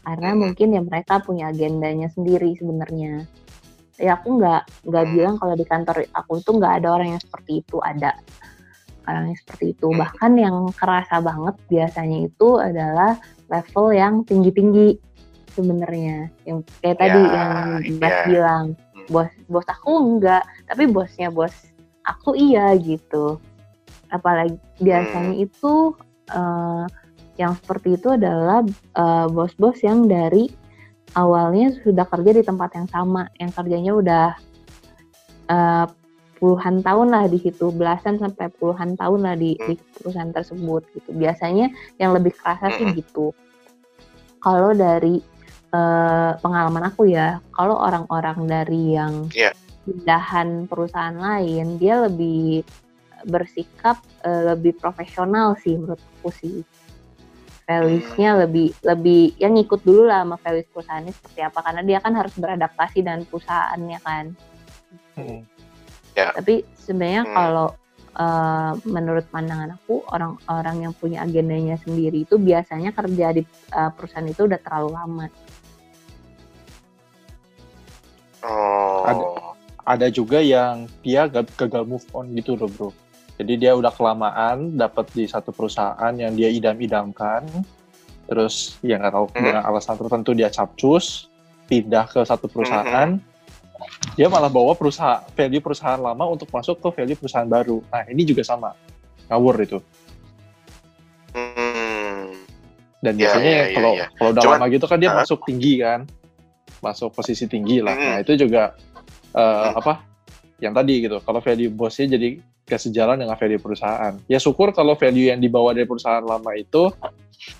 karena mungkin ya mereka punya agendanya sendiri sebenarnya ya aku nggak nggak bilang kalau di kantor aku itu nggak ada orang yang seperti itu ada orang yang seperti itu bahkan yang kerasa banget biasanya itu adalah level yang tinggi tinggi sebenarnya yang kayak ya, tadi yang Bas ya. bilang hmm. bos bos aku enggak tapi bosnya bos aku iya gitu apalagi biasanya hmm. itu uh, yang seperti itu adalah uh, bos-bos yang dari awalnya sudah kerja di tempat yang sama yang kerjanya udah uh, puluhan tahun lah di situ belasan sampai puluhan tahun lah di, di perusahaan tersebut gitu biasanya yang lebih kerasa sih gitu kalau dari uh, pengalaman aku ya, kalau orang-orang dari yang yeah. pindahan perusahaan lain, dia lebih bersikap uh, lebih profesional sih menurutku sih. Values-nya hmm. lebih lebih yang ngikut dulu lah sama values perusahaannya seperti apa karena dia kan harus beradaptasi dengan perusahaannya kan. Hmm. Yeah. Tapi sebenarnya hmm. kalau uh, menurut pandangan aku orang-orang yang punya agendanya sendiri itu biasanya kerja di uh, perusahaan itu udah terlalu lama. Oh. Ada, ada juga yang dia gagal move on gitu loh bro. Jadi dia udah kelamaan dapat di satu perusahaan yang dia idam-idamkan, terus ya nggak tahu hmm. dengan alasan tertentu dia capcus, pindah ke satu perusahaan, hmm. dia malah bawa perusahaan value perusahaan lama untuk masuk ke value perusahaan baru. Nah ini juga sama, ngawur itu. Hmm. Dan ya, biasanya ya, ya, kalau ya, ya. kalau udah Cuman, lama gitu kan dia uh, masuk tinggi kan masuk posisi tinggi lah. Nah itu juga uh, apa yang tadi gitu. Kalau value bosnya jadi gak sejalan dengan value perusahaan. Ya syukur kalau value yang dibawa dari perusahaan lama itu,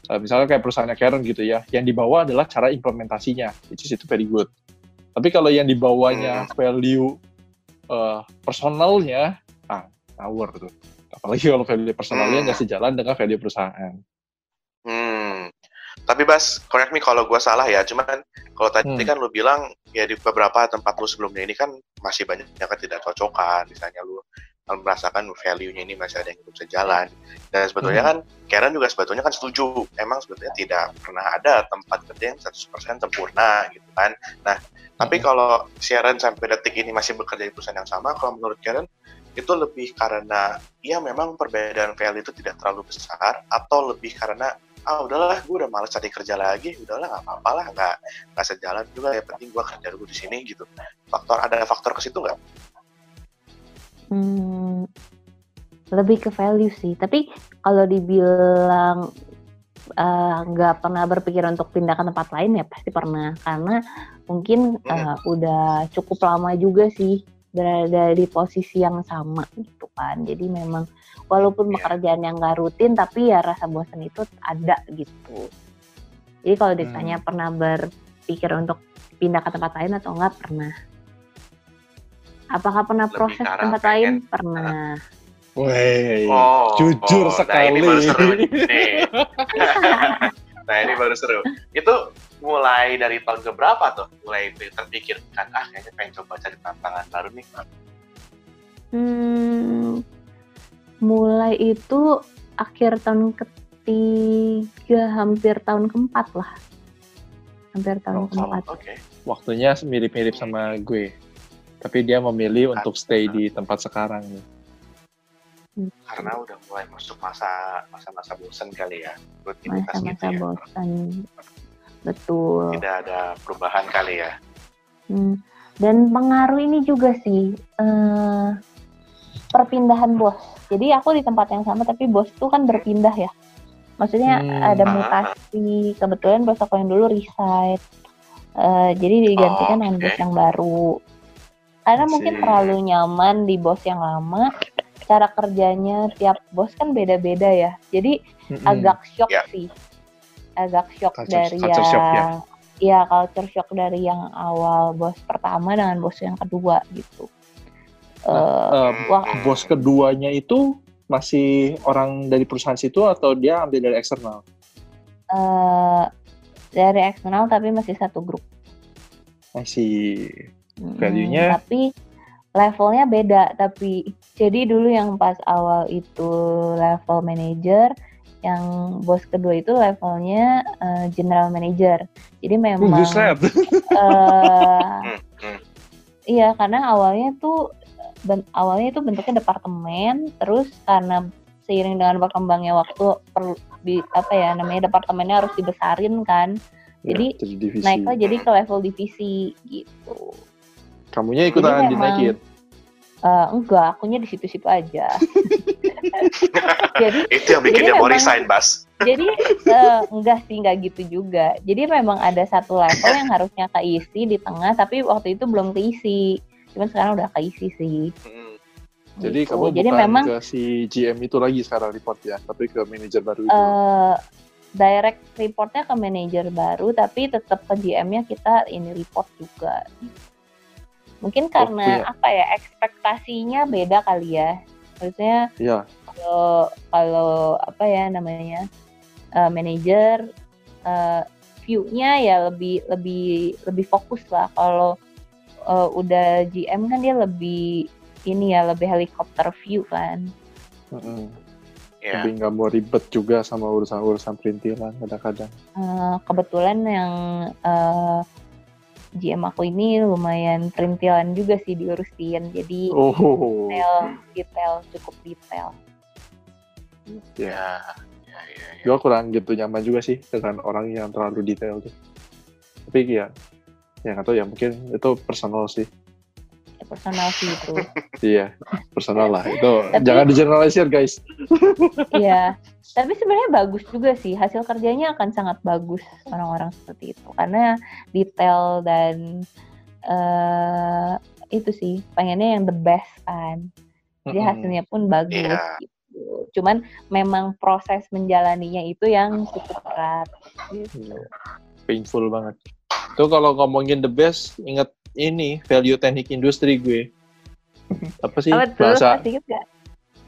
uh, misalnya kayak perusahaannya Karen gitu ya, yang dibawa adalah cara implementasinya, which is itu very good. Tapi kalau yang dibawanya hmm. value uh, personalnya, ah ngawur tuh. Apalagi kalau value personalnya nggak hmm. sejalan dengan value perusahaan. Hmm. Tapi Bas, correct me kalau gue salah ya. Cuman kalau tadi hmm. kan lu bilang ya di beberapa tempat lu sebelumnya ini kan masih banyak yang ketidakcocokan. Misalnya lu merasakan value-nya ini masih ada yang belum sejalan. Dan sebetulnya hmm. kan Karen juga sebetulnya kan setuju. Emang sebetulnya tidak pernah ada tempat kerja yang 100% sempurna gitu kan. Nah, hmm. tapi kalau Sharon sampai detik ini masih bekerja di perusahaan yang sama, kalau menurut Karen itu lebih karena ya memang perbedaan value itu tidak terlalu besar atau lebih karena ah udahlah gue udah males cari kerja lagi udahlah nggak apa-apa lah nggak nggak sejalan juga ya penting gue kerja dulu di sini gitu faktor ada faktor ke situ nggak hmm, lebih ke value sih. Tapi kalau dibilang eh, nggak uh, pernah berpikir untuk pindah ke tempat lain ya pasti pernah. Karena mungkin uh, udah cukup lama juga sih berada di posisi yang sama gitu kan. Jadi memang walaupun yeah. pekerjaan yang nggak rutin tapi ya rasa bosan itu ada gitu. Jadi kalau ditanya hmm. pernah berpikir untuk pindah ke tempat lain atau enggak pernah apakah pernah Lebih proses tempat pengen. lain pernah Wih, oh, jujur oh, sekali. Nah ini baru seru nah ini baru seru. Itu mulai dari tahun ke berapa tuh? Mulai terpikirkan, ah kayaknya pengen coba cari tantangan baru nih. Hmm, mulai itu akhir tahun ketiga hampir tahun keempat lah hampir tahun oh, keempat oke okay. waktunya mirip-mirip sama gue tapi dia memilih untuk stay di tempat sekarang nih karena udah mulai masuk masa masa-masa bosan kali ya masa-masa gitu ya. bosan betul tidak ada perubahan kali ya hmm. dan pengaruh ini juga sih uh, perpindahan bos. Jadi aku di tempat yang sama tapi bos tuh kan berpindah ya. Maksudnya hmm. ada mutasi. Kebetulan bos aku yang dulu resign. Uh, jadi digantikan oh, dengan bos yang baru. Karena Masih. mungkin terlalu nyaman di bos yang lama. Cara kerjanya tiap bos kan beda-beda ya. Jadi hmm agak shock yeah. sih. Agak shock culture, dari culture yang shock, ya. ya culture shock dari yang awal bos pertama dengan bos yang kedua gitu. Nah, uh, wah, bos keduanya itu masih orang dari perusahaan situ atau dia ambil dari eksternal? Uh, dari eksternal tapi masih satu grup. Masih Value-nya? Tapi levelnya beda. Tapi jadi dulu yang pas awal itu level manager, yang bos kedua itu levelnya eh, general manager. Jadi memang Hmm, hmm. iya karena awalnya tuh ben- awalnya itu bentuknya departemen, terus karena seiring dengan berkembangnya waktu perlu di apa ya namanya departemennya harus dibesarin kan. Ya, Jadi, divisi. Naiknya jadi ke level divisi gitu. Kamunya ikutan Jadi memang- dinaikin. Eh, enggak, akunya di situ-situ aja. jadi Itu yang bikin Jadi dia mau resign, Bas. jadi eh, enggak sih enggak gitu juga. Jadi memang ada satu level yang harusnya keisi di tengah tapi waktu itu belum keisi. Cuman sekarang udah keisi sih. Hmm. Jadi Gitu. kamu Jadi bukan memang ke si GM itu lagi sekarang report ya, tapi ke manajer baru itu. eh direct reportnya ke manajer baru tapi tetap ke GM-nya kita ini report juga. Mungkin karena punya- apa ya ekspektasinya beda kali ya. Maksudnya Iya, kalau kalau apa ya namanya eh, manajer eh, view-nya ya lebih lebih lebih fokus lah kalau eh, udah GM kan dia lebih ini ya lebih helikopter view kan mm-mm. Ya. lebih nggak mau ribet juga sama urusan-urusan perintilan kadang-kadang. Eh, kebetulan yang eh, GM aku ini lumayan perintilan juga sih diurusin jadi Oh, detail detail cukup detail ya. Ya. Ya, ya. Gue kurang gitu nyaman juga sih dengan orang yang terlalu detail tuh. Tapi ya, ya nggak tahu ya mungkin itu personal sih. Personal sih itu Iya, personal lah. Itu Tapi- jangan digeneralisir guys. Iya, tapi sebenarnya bagus juga sih hasil kerjanya akan sangat bagus orang-orang seperti itu karena detail dan eh itu sih pengennya yang the best kan. Jadi hasilnya pun bagus Iya. gitu. Cuman memang proses menjalaninya itu yang cukup berat. Gitu. Iya. Painful banget. Tuh kalau ngomongin the best, inget ini value teknik industri gue. Apa sih Apa tuh? bahasa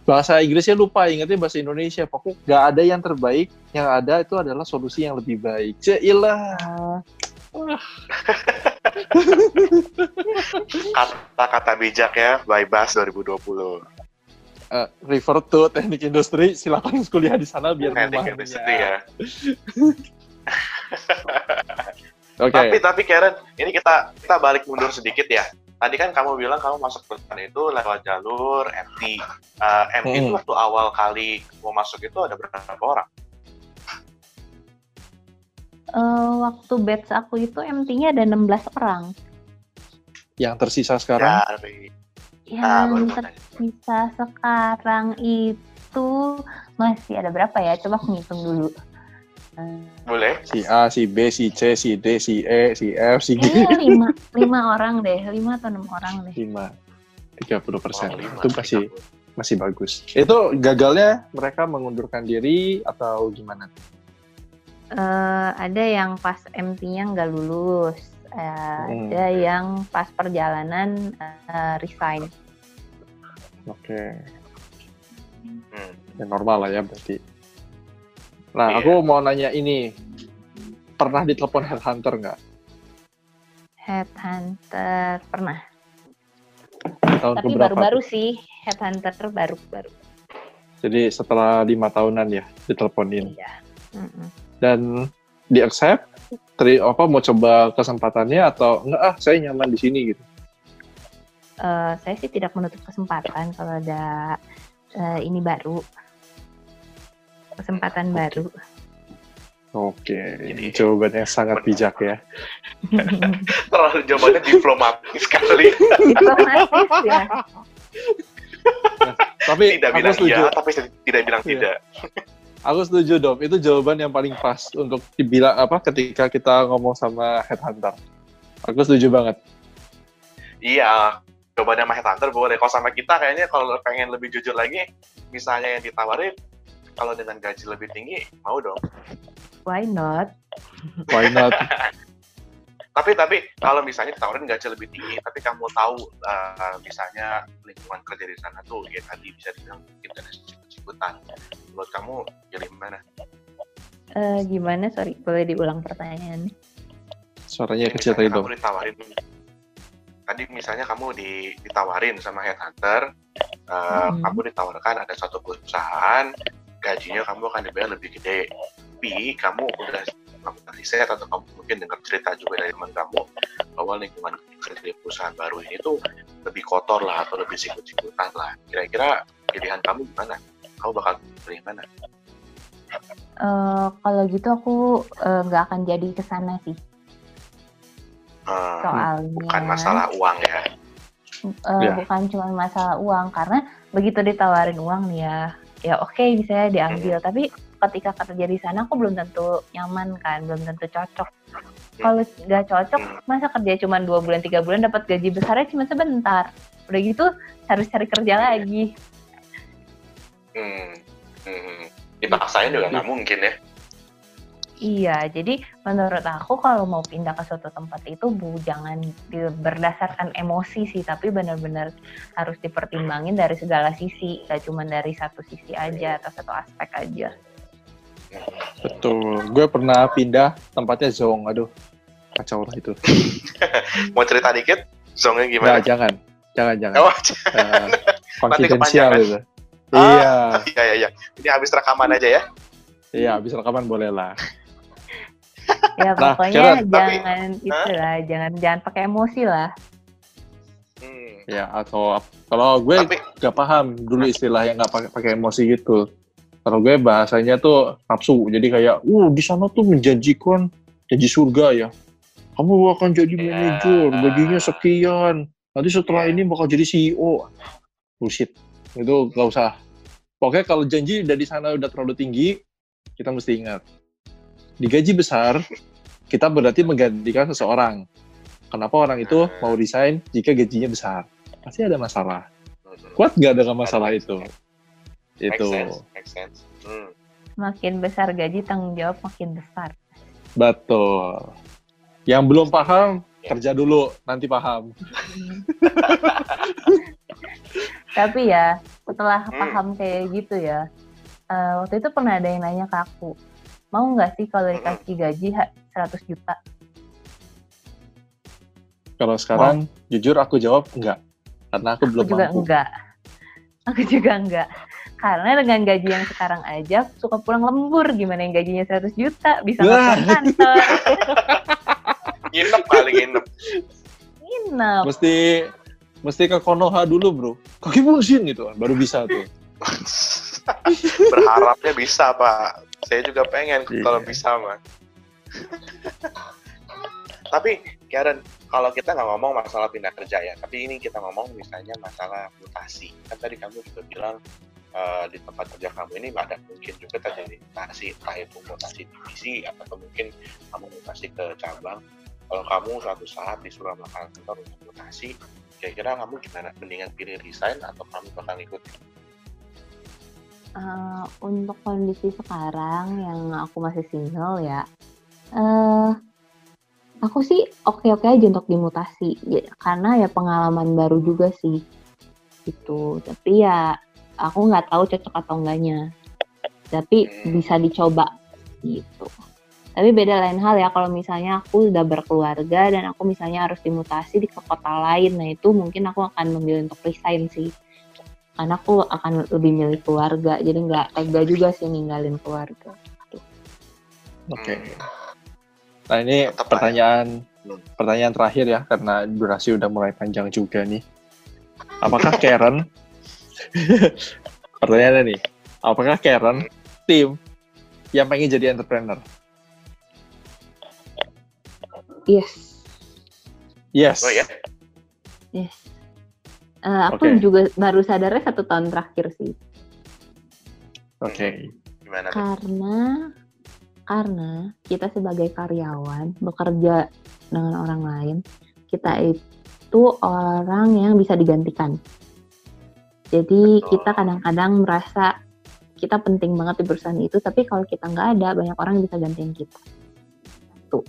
bahasa Inggrisnya lupa, ingetnya bahasa Indonesia. Pokoknya nggak ada yang terbaik, yang ada itu adalah solusi yang lebih baik. Cailah. Oh, Kata-kata bijak ya, by Bas 2020. Eh, refer to teknik industri, silakan kuliah di sana biar Teknik industri ya. Oke. Tapi tapi Karen, ini kita kita balik mundur sedikit ya. Tadi kan kamu bilang kamu masuk perusahaan itu lewat jalur MT. Eh, MT itu Hmm. waktu awal kali mau masuk itu ada berapa orang? eh, waktu batch aku itu MT-nya ada 16 orang. Yang tersisa sekarang Dari ah, baru Yang mau tanya. tersisa sekarang itu masih ada berapa ya? Coba aku ngitung dulu. Eh, Boleh? si A, si B, si C, si D, si E, si F, si G. Kayaknya lima, lima orang deh, lima atau enam orang deh. 5. 30 persen. Oh, lima, itu masih masih bagus. Itu gagalnya mereka mengundurkan diri atau gimana? Eh, ada yang pas MT-nya nggak lulus, Eh, Hmm. ada yang pas perjalanan eh, resign. Oke, Hmm. ya normal lah ya berarti. Nah, Iya. aku mau nanya ini, pernah ditelepon headhunter nggak? Headhunter pernah, Tahun tapi baru-baru sih headhunter baru-baru. Jadi setelah lima tahunan ya diteleponin Iya. Mm-mm. dan di accept, teri apa mau coba kesempatannya atau enggak ah saya nyaman di sini gitu. Eh, saya sih tidak menutup kesempatan kalau ada eh, ini baru kesempatan baru. Oke, Jadi- jawabannya sangat bijak ya. Terlalu jawabannya diplomatis sekali. Diplomatis ya. Tapi tidak aku bilang setuju. iya, tapi tidak bilang Iya. tidak. Aku setuju dong. Itu jawaban yang paling pas untuk dibilang apa ketika kita ngomong sama headhunter. Aku setuju banget. Iya, jawabannya sama headhunter boleh. Kalau sama kita kayaknya kalau pengen lebih jujur lagi, misalnya yang ditawarin, kalau dengan gaji lebih tinggi, mau dong. Why not? Why not? Tapi tapi kalau misalnya ditawarin gaji lebih tinggi, tapi kamu tahu uh, misalnya lingkungan kerja di sana tuh ya tadi bisa dibilang mungkin ada sikut-sikutan. Menurut kamu pilih mana? Eh, gimana? Sorry, boleh diulang pertanyaannya? Suaranya kecil tadi dong. kamu ditawarin tadi misalnya kamu di, ditawarin sama headhunter eh, Hmm. kamu ditawarkan ada satu perusahaan gajinya kamu akan dibayar lebih gede. Tapi kamu udah melakukan riset atau kamu mungkin dengar cerita juga dari teman kamu bahwa lingkungan kerja di perusahaan baru ini tuh lebih kotor lah atau lebih sikut-sikutan lah. Kira-kira pilihan kamu gimana? Kamu bakal pilih mana? Eh, kalau gitu aku eh, nggak akan jadi ke sana sih. Eh, Soalnya bukan masalah uang ya? Eh, Ya. bukan cuma masalah uang. Karena begitu ditawarin uang nih ya, ya oke bisa diambil. Tapi ketika kerja di sana aku belum tentu nyaman kan, belum tentu cocok. Kalau nggak cocok, Hmm. masa kerja cuma dua bulan tiga bulan dapat gaji besarnya cuma sebentar. Udah gitu harus cari kerja lagi. hmm. Hmm. dipaksain juga nggak mungkin ya Iya, jadi menurut aku kalau mau pindah ke suatu tempat itu bu jangan di- berdasarkan emosi sih, tapi benar-benar harus dipertimbangin dari segala sisi, gak cuma dari satu sisi aja atau satu aspek aja. Betul. Gue pernah pindah tempatnya zong. Aduh, kacau lah itu. mau cerita dikit zongnya Nah, gimana jangan. Jangan, jangan. oh Eh, itu. Ah. Iya. iya iya iya ini habis rekaman aja ya Iya, habis rekaman boleh lah. Ya Nah, pokoknya Karen, tapi- jangan itulah, jangan jangan pakai emosi lah. hmm. Ya, atau kalau gue tapi gak paham dulu istilah yang gak pakai pakai emosi gitu. Kalau gue bahasanya tuh nafsu. Jadi kayak, uh di sana tuh menjanjikan janji surga ya. Kamu akan jadi Ya. manajer, gajinya sekian. Nanti setelah Ya. ini bakal jadi CEO. Bullshit. Itu gak usah. Pokoknya kalau janji udah di sana udah terlalu tinggi, kita mesti ingat. Di gaji besar, kita berarti menggantikan seseorang. Kenapa orang itu mau resign jika gajinya besar? Pasti ada masalah. Kuat nggak dengan masalah itu? Itu. Hmm. Makin besar gaji tanggung jawab makin besar. Betul. Yang belum paham, Ya. kerja dulu, nanti paham. Tapi ya setelah Hmm. paham kayak gitu ya, eh, waktu itu pernah ada yang nanya ke aku, mau nggak sih kalau dikasih gaji ha- 100 juta? Kalau sekarang, jujur aku jawab enggak. Karena aku Aku belum juga mampu. enggak. Aku juga enggak. Karena dengan gaji yang sekarang aja suka pulang lembur. Gimana yang gajinya 100 juta bisa pulang kantor? Nginep kali nginep. Nginep. Mesti mesti ke Konoha dulu, Bro. Kaki pusing gitu kan, baru bisa tuh. Berharapnya bisa pak. Saya juga pengen Iya. kalau bisa mah. Tapi Karen, kalau kita nggak ngomong masalah pindah kerja ya, tapi ini kita ngomong misalnya masalah mutasi. Kan tadi kamu juga bilang eh, di tempat kerja kamu ini ada mungkin juga terjadi mutasi, entah itu mutasi divisi atau mungkin kamu mutasi ke cabang. Kalau kamu suatu saat disuruh melakukan kantor untuk mutasi, kira-kira kamu gimana? Mendingan pilih resign atau kamu bakal ikut? Eh, untuk kondisi sekarang yang aku masih single ya, eh aku sih oke-oke aja untuk dimutasi, ya, karena ya pengalaman baru juga sih, gitu. Tapi ya aku nggak tahu cocok atau enggaknya, tapi Hmm. bisa dicoba, gitu. Tapi beda lain hal ya kalau misalnya aku udah berkeluarga dan aku misalnya harus dimutasi di ke kota lain, nah itu mungkin aku akan memilih untuk resign sih karena aku akan lebih milih keluarga jadi nggak tega juga sih ninggalin keluarga Oke. Hmm. Nah ini Tetap lah ya. pertanyaan pertanyaan terakhir ya karena durasi udah mulai panjang juga nih. Apakah Karen pertanyaannya nih, apakah Karen tim yang pengen jadi entrepreneur? yes Yes. Oh ya, Eh, aku Oke. juga baru sadarnya satu tahun terakhir sih Oke. gimana? tuh? karena karena kita sebagai karyawan bekerja dengan orang lain kita itu orang yang bisa digantikan jadi Betul. kita kadang-kadang merasa kita penting banget di perusahaan itu tapi kalau kita nggak ada banyak orang yang bisa gantiin kita tuh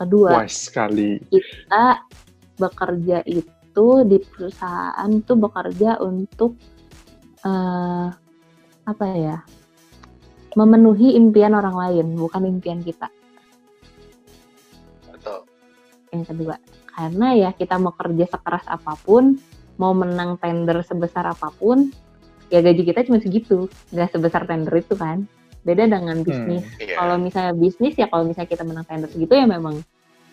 kedua Wise sekali. kita bekerja itu di perusahaan tuh bekerja untuk eh apa ya memenuhi impian orang lain, bukan impian kita. Betul. Yang kedua, karena ya kita mau kerja sekeras apa pun, mau menang tender sebesar apa pun, ya gaji kita cuma segitu, nggak sebesar tender itu kan. Beda dengan bisnis. Iya. Kalau misalnya bisnis ya kalau misalnya kita menang tender segitu ya memang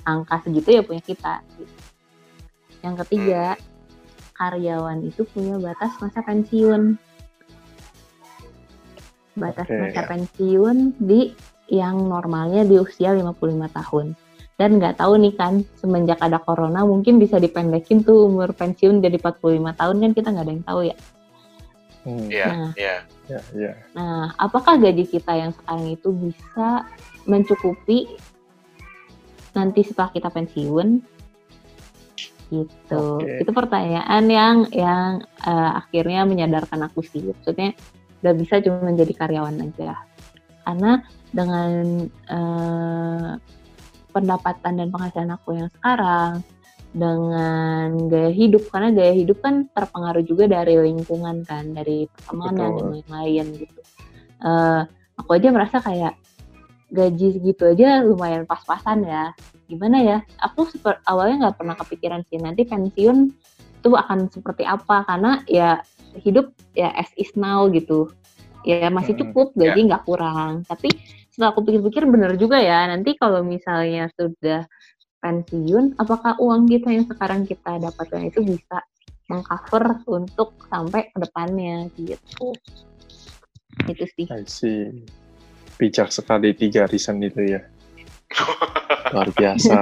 angka segitu ya punya kita. gitu. Yang ketiga, karyawan itu punya batas masa pensiun. Batas Oke. masa pensiun di yang normalnya di usia 55 tahun. Dan nggak tahu nih kan, semenjak ada corona mungkin bisa dipendekin tuh umur pensiun jadi 45 tahun kan kita nggak ada yang tahu ya. Hmm, Iya, Nah. iya. ya, ya. Nah, apakah gaji kita yang sekarang itu bisa mencukupi nanti setelah kita pensiun? Gitu. Oke. Itu pertanyaan yang yang eh, akhirnya menyadarkan aku sih. Maksudnya udah bisa cuma menjadi karyawan aja. Karena dengan eh, pendapatan dan penghasilan aku yang sekarang dengan gaya hidup karena gaya hidup kan terpengaruh juga dari lingkungan kan dari pertemanan dan lain-lain gitu Eh, aku aja merasa kayak gaji segitu aja lumayan pas-pasan ya gimana ya? Aku seper- awalnya nggak pernah kepikiran sih nanti pensiun itu akan seperti apa? Karena ya hidup ya as is now gitu. Ya masih Mm-mm. cukup gaji nggak kurang. Tapi setelah aku pikir-pikir bener juga ya nanti kalau misalnya sudah pensiun apakah uang kita yang sekarang kita dapatkan itu bisa mengcover untuk sampai ke depannya? Gitu. Itu sih. Bijak sekali tiga reason itu ya. Luar biasa.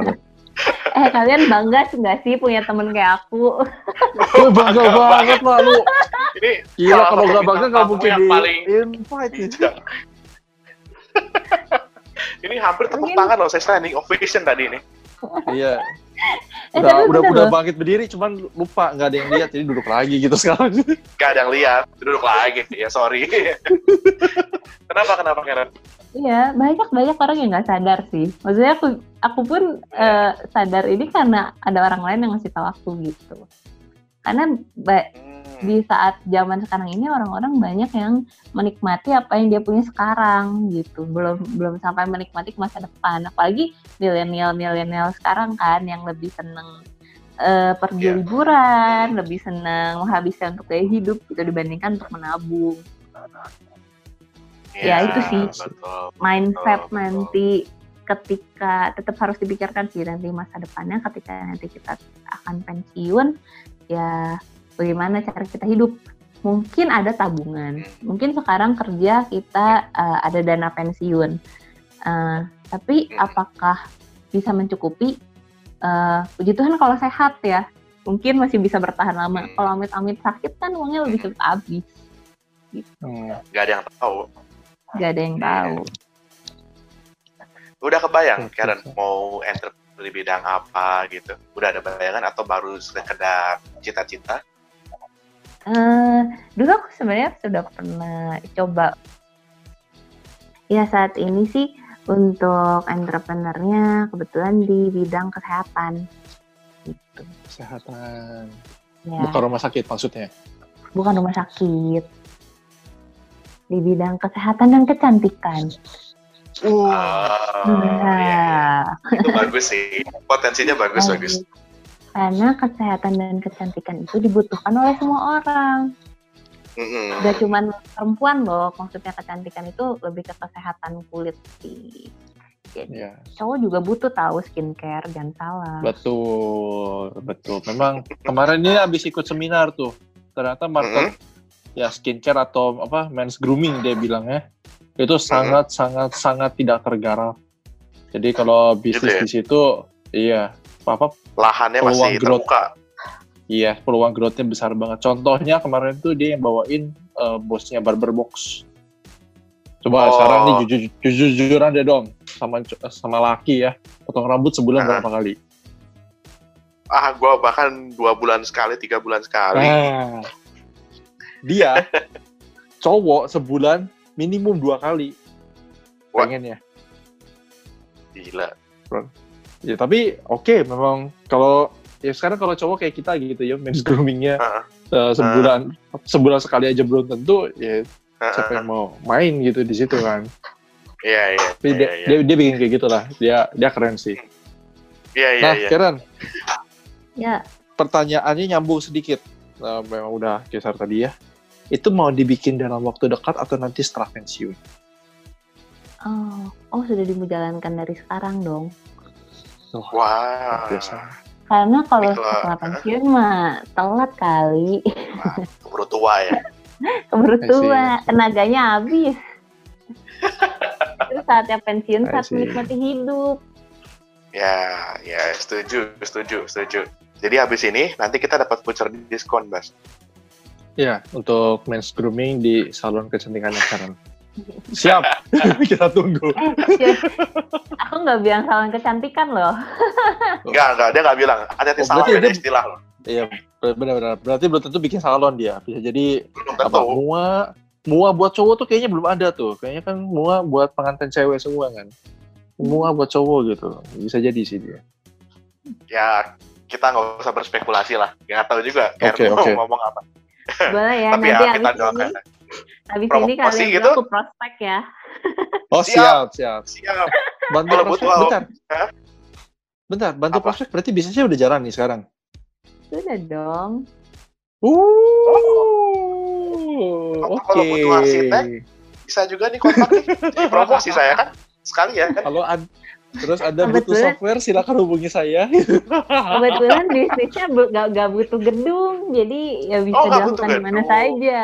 eh kalian bangga nggak sih punya temen kayak aku Gue bangga banget lah lu. Ini Gila kalau gak bangga gak mungkin yang di paling invite gitu. bijak. ini hampir tepuk tangan loh, saya standing ovation tadi ini. Iya. Eh, Udah, tapi udah, udah bangkit berdiri, cuman lupa nggak ada yang lihat, jadi duduk lagi gitu sekarang. Gak ada yang lihat, duduk lagi. Ya sorry. kenapa kenapa Karen? Iya, banyak banyak orang yang nggak sadar sih. Maksudnya aku aku pun eh, sadar ini karena ada orang lain yang ngasih tahu aku gitu. Karena ba- Hmm, di saat zaman sekarang ini orang-orang banyak yang menikmati apa yang dia punya sekarang gitu. Belum belum sampai menikmati ke masa depan. Apalagi milenial milenial sekarang kan yang lebih seneng eh, pergi Iya. liburan, lebih seneng menghabiskan untuk gaya hidup gitu dibandingkan untuk menabung. ya, itu sih. Betul. mindset Betul, betul. nanti ketika tetap harus dipikirkan sih nanti masa depannya ketika nanti kita akan pensiun ya bagaimana cara kita hidup. Mungkin ada tabungan. Mungkin sekarang kerja kita uh, ada dana pensiun. Uh, tapi apakah bisa mencukupi? Uh, puji Tuhan kalau sehat ya. Mungkin masih bisa bertahan lama. Hmm. kalau amit-amit sakit kan uangnya lebih cepat habis. Hmm. Gak ada yang tahu. gak ada yang tahu. Udah kebayang, Oke, Karen mau enter di bidang apa gitu? Udah ada bayangan atau baru sekedar cita-cita? Eh, dulu aku sebenarnya sudah pernah coba. Ya saat ini sih untuk entrepreneurnya kebetulan di bidang kesehatan. Gitu. Kesehatan. Ya, Bukan rumah sakit maksudnya. bukan rumah sakit. Di bidang kesehatan dan kecantikan. Oh, Nah, iya, itu bagus sih. Potensinya bagus, bagus. Karena kesehatan dan kecantikan itu dibutuhkan oleh semua orang. Mm-mm. Gak cuman perempuan loh, maksudnya kecantikan itu lebih ke kesehatan kulit sih. Jadi Ya, cowok juga butuh tahu skincare, jangan salah. betul, betul. Memang kemarin ini habis ikut seminar tuh. Ternyata market ya skincare atau apa men's grooming dia bilangnya itu sangat sangat sangat tidak tergarap. Jadi kalau bisnis ya? di situ iya apa Lahannya Peluang masih growth. terbuka. iya peluang growth-nya besar banget. Contohnya kemarin tuh dia yang bawain eh, bosnya Barber Box. Coba Oh. sekarang nih jujur jujur jujuran deh dong sama sama laki ya potong rambut sebulan Ah. berapa kali? Ah, gua bahkan dua bulan sekali, tiga bulan sekali. Nah, dia cowok sebulan minimum dua kali Wah. pengennya. Gila. Ya tapi oke memang kalau ya sekarang kalau cowok kayak kita gitu ya men's groomingnya Ah. eh, sebulan sebulan sekali aja belum tentu ya siapa yang mau main gitu di situ kan Iya, iya. Tapi Iya, dia, iya. dia dia bikin kayak gitulah dia dia keren sih Iya, iya, nah iya. Karen Ya, pertanyaannya nyambung sedikit Nah, memang udah geser tadi ya itu mau dibikin dalam waktu dekat atau nanti setelah pensiun oh, oh sudah dijalankan dari sekarang dong. Oh, Wah. biasa Karena kalau setelah pensiun mah telat kali. Keburu tua ya. Keburu tua, tenaganya habis. Terus saatnya pensiun saat menikmati hidup. Ya, ya, setuju, setuju, setuju. Jadi habis ini nanti kita dapat voucher diskon, Bas. ya untuk men's grooming di salon kecantikan Karen siap kita tunggu Eh, aku nggak bilang salon kecantikan loh. Enggak, enggak, dia enggak bilang. Ada Oh, salah beda dia- istilah loh. iya benar-benar berarti belum tentu bikin salon dia bisa jadi Belum apa tentu. mua mua buat cowok tuh kayaknya belum ada tuh kayaknya kan mua buat pengantin cewek semua kan mua buat cowok gitu bisa jadi sih dia Ya, kita nggak usah berspekulasi lah. Nggak tahu juga. Kayak Oke, oke. ngomong apa. Boleh ya, Tapi nanti ya, kita habis ini, doakan. Habis Promosi ini kalian gitu? aku prospek ya. oh Siap. siap siap Siap. bantu Kalau prospek butuh- bentar Hah? bentar bantu Apa? prospek berarti bisnisnya udah jalan nih sekarang Sudah dong. Uh, Kalau- oke. kalau butuh arsitek, Bisa juga nih kontak nih. Jadi promosi saya kan. Sekali ya kan. Kalau ad- terus ada butuh software silakan hubungi saya. Kebetulan bisnisnya bu- gak, gak butuh gedung, jadi ya bisa Oh, dilakukan di mana saja.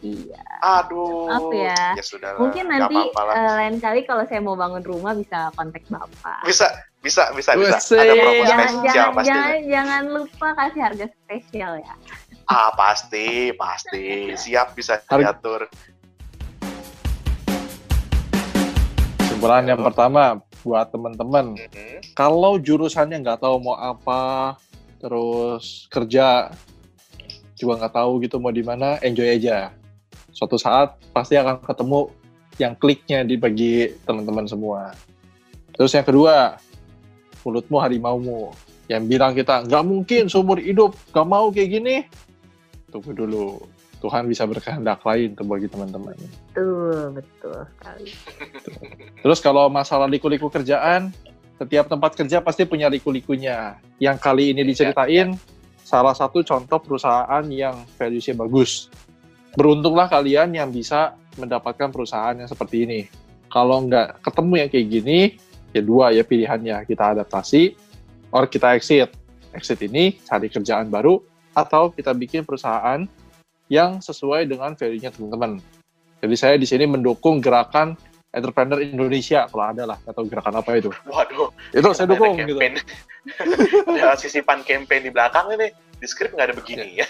Iya. Aduh. Maaf ya. sudah lah. Mungkin nanti apa-apa lah. eh, lain kali kalau saya mau bangun rumah bisa kontak bapak. Bisa, bisa, bisa, bisa. Ada promo Jangan, spesial jangan, pastinya. jangan, jangan lupa kasih harga spesial ya. Ah, pasti, pasti. Siap bisa diatur. Kesimpulan yang pertama buat teman-teman, Mhm. kalau jurusannya nggak tahu mau apa, terus kerja juga nggak tahu gitu mau di mana, enjoy aja. Suatu saat pasti akan ketemu yang kliknya di bagi teman-teman semua. Terus yang kedua, mulutmu harimaumu. Yang bilang kita nggak mungkin seumur hidup nggak mau kayak gini, tunggu dulu. Tuhan bisa berkehendak lain tuh bagi teman-teman. Betul, betul sekali. Terus kalau masalah liku-liku kerjaan, setiap tempat kerja pasti punya liku-likunya. Yang kali ini diceritain, salah satu contoh perusahaan yang values-nya bagus. Beruntunglah kalian yang bisa mendapatkan perusahaan yang seperti ini. Kalau nggak ketemu yang kayak gini, ya dua ya pilihannya. Kita adaptasi, or kita exit. Exit ini cari kerjaan baru, atau kita bikin perusahaan yang sesuai dengan value-nya teman-teman. Jadi saya di sini mendukung gerakan entrepreneur Indonesia kalau ada lah atau gerakan apa itu Waduh, itu saya ada dukung gitu campaign. ada sisipan campaign di belakang ini. Di skrip nggak ada begini ya.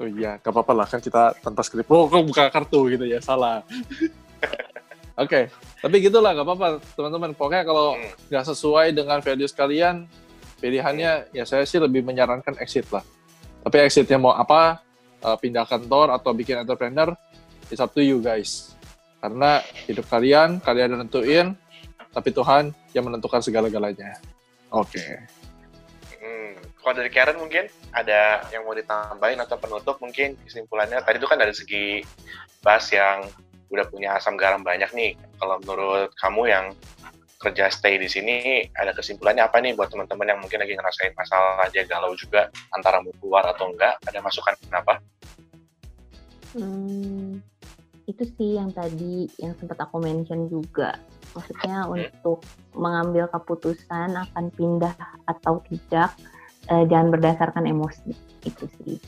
oh iya gak apa-apa lah kan kita tanpa skrip oh kok buka kartu gitu ya salah oke tapi gitulah gak apa-apa teman-teman pokoknya kalau Hmm. nggak sesuai dengan values kalian pilihannya ya saya sih lebih menyarankan exit lah tapi exitnya mau apa eh, pindah kantor atau bikin entrepreneur it's up to you guys karena hidup kalian kalian nentuin tapi Tuhan yang menentukan segala-galanya oke Hmm. Kalau dari Karen mungkin ada yang mau ditambahin atau penutup mungkin kesimpulannya tadi itu kan dari segi Bas yang udah punya asam garam banyak nih. Kalau menurut kamu yang kerja stay di sini ada kesimpulannya apa nih buat teman-teman yang mungkin lagi ngerasain masalah dia galau juga antara mau keluar atau enggak? Ada masukan kenapa? Hmm, itu sih yang tadi yang sempat aku mention juga. Maksudnya untuk mengambil keputusan akan pindah atau tidak eh, jangan berdasarkan emosi itu sih.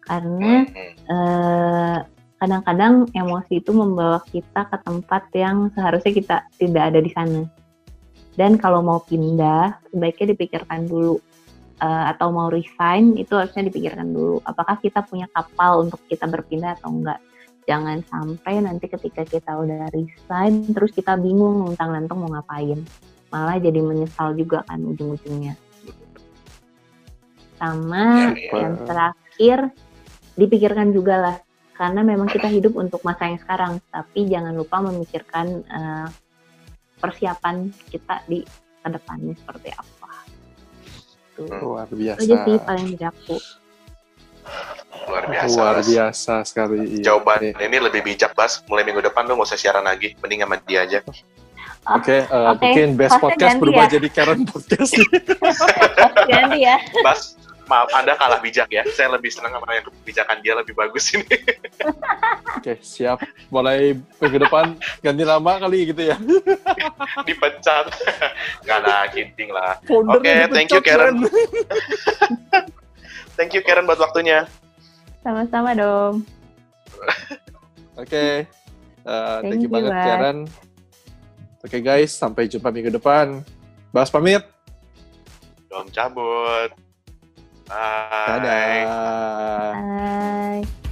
Karena eh, kadang-kadang emosi itu membawa kita ke tempat yang seharusnya kita tidak ada di sana. Dan kalau mau pindah, sebaiknya dipikirkan dulu. Eh, atau mau resign, itu harusnya dipikirkan dulu. Apakah kita punya kapal untuk kita berpindah atau enggak. Jangan sampai nanti ketika kita udah resign, terus kita bingung tentang-tentang mau ngapain. Malah jadi menyesal juga kan ujung-ujungnya. Sama Iya, iya. yang terakhir, dipikirkan juga lah karena memang kita hidup untuk masa yang sekarang tapi jangan lupa memikirkan eh, persiapan kita di ke depannya seperti apa Tuh. luar Itu aja sih biasa paling dari aku Luar biasa. Luar Bas. biasa sekali. Iya. Jawaban ini lebih bijak, Bas. Mulai minggu depan lu nggak usah siaran lagi. Mending sama dia aja. Oke, eh, Oke, mungkin best hostnya podcast berubah ya. jadi Karen podcast. Ganti ya. Bas, maaf Anda kalah bijak ya. Saya lebih senang sama yang kebijakan dia lebih bagus ini. Oke, siap. Mulai minggu depan ganti nama kali gitu ya. Dipecat. Nggak lah, kidding lah. Oke, thank you, Karen. Ren. Thank you Karen buat waktunya. Sama-sama dong. Oke. Eh, thank, Thank you you, banget Bas. Karen. Oke guys, sampai jumpa minggu depan. Bahas pamit. Dom cabut. Bye. Dadah. Bye.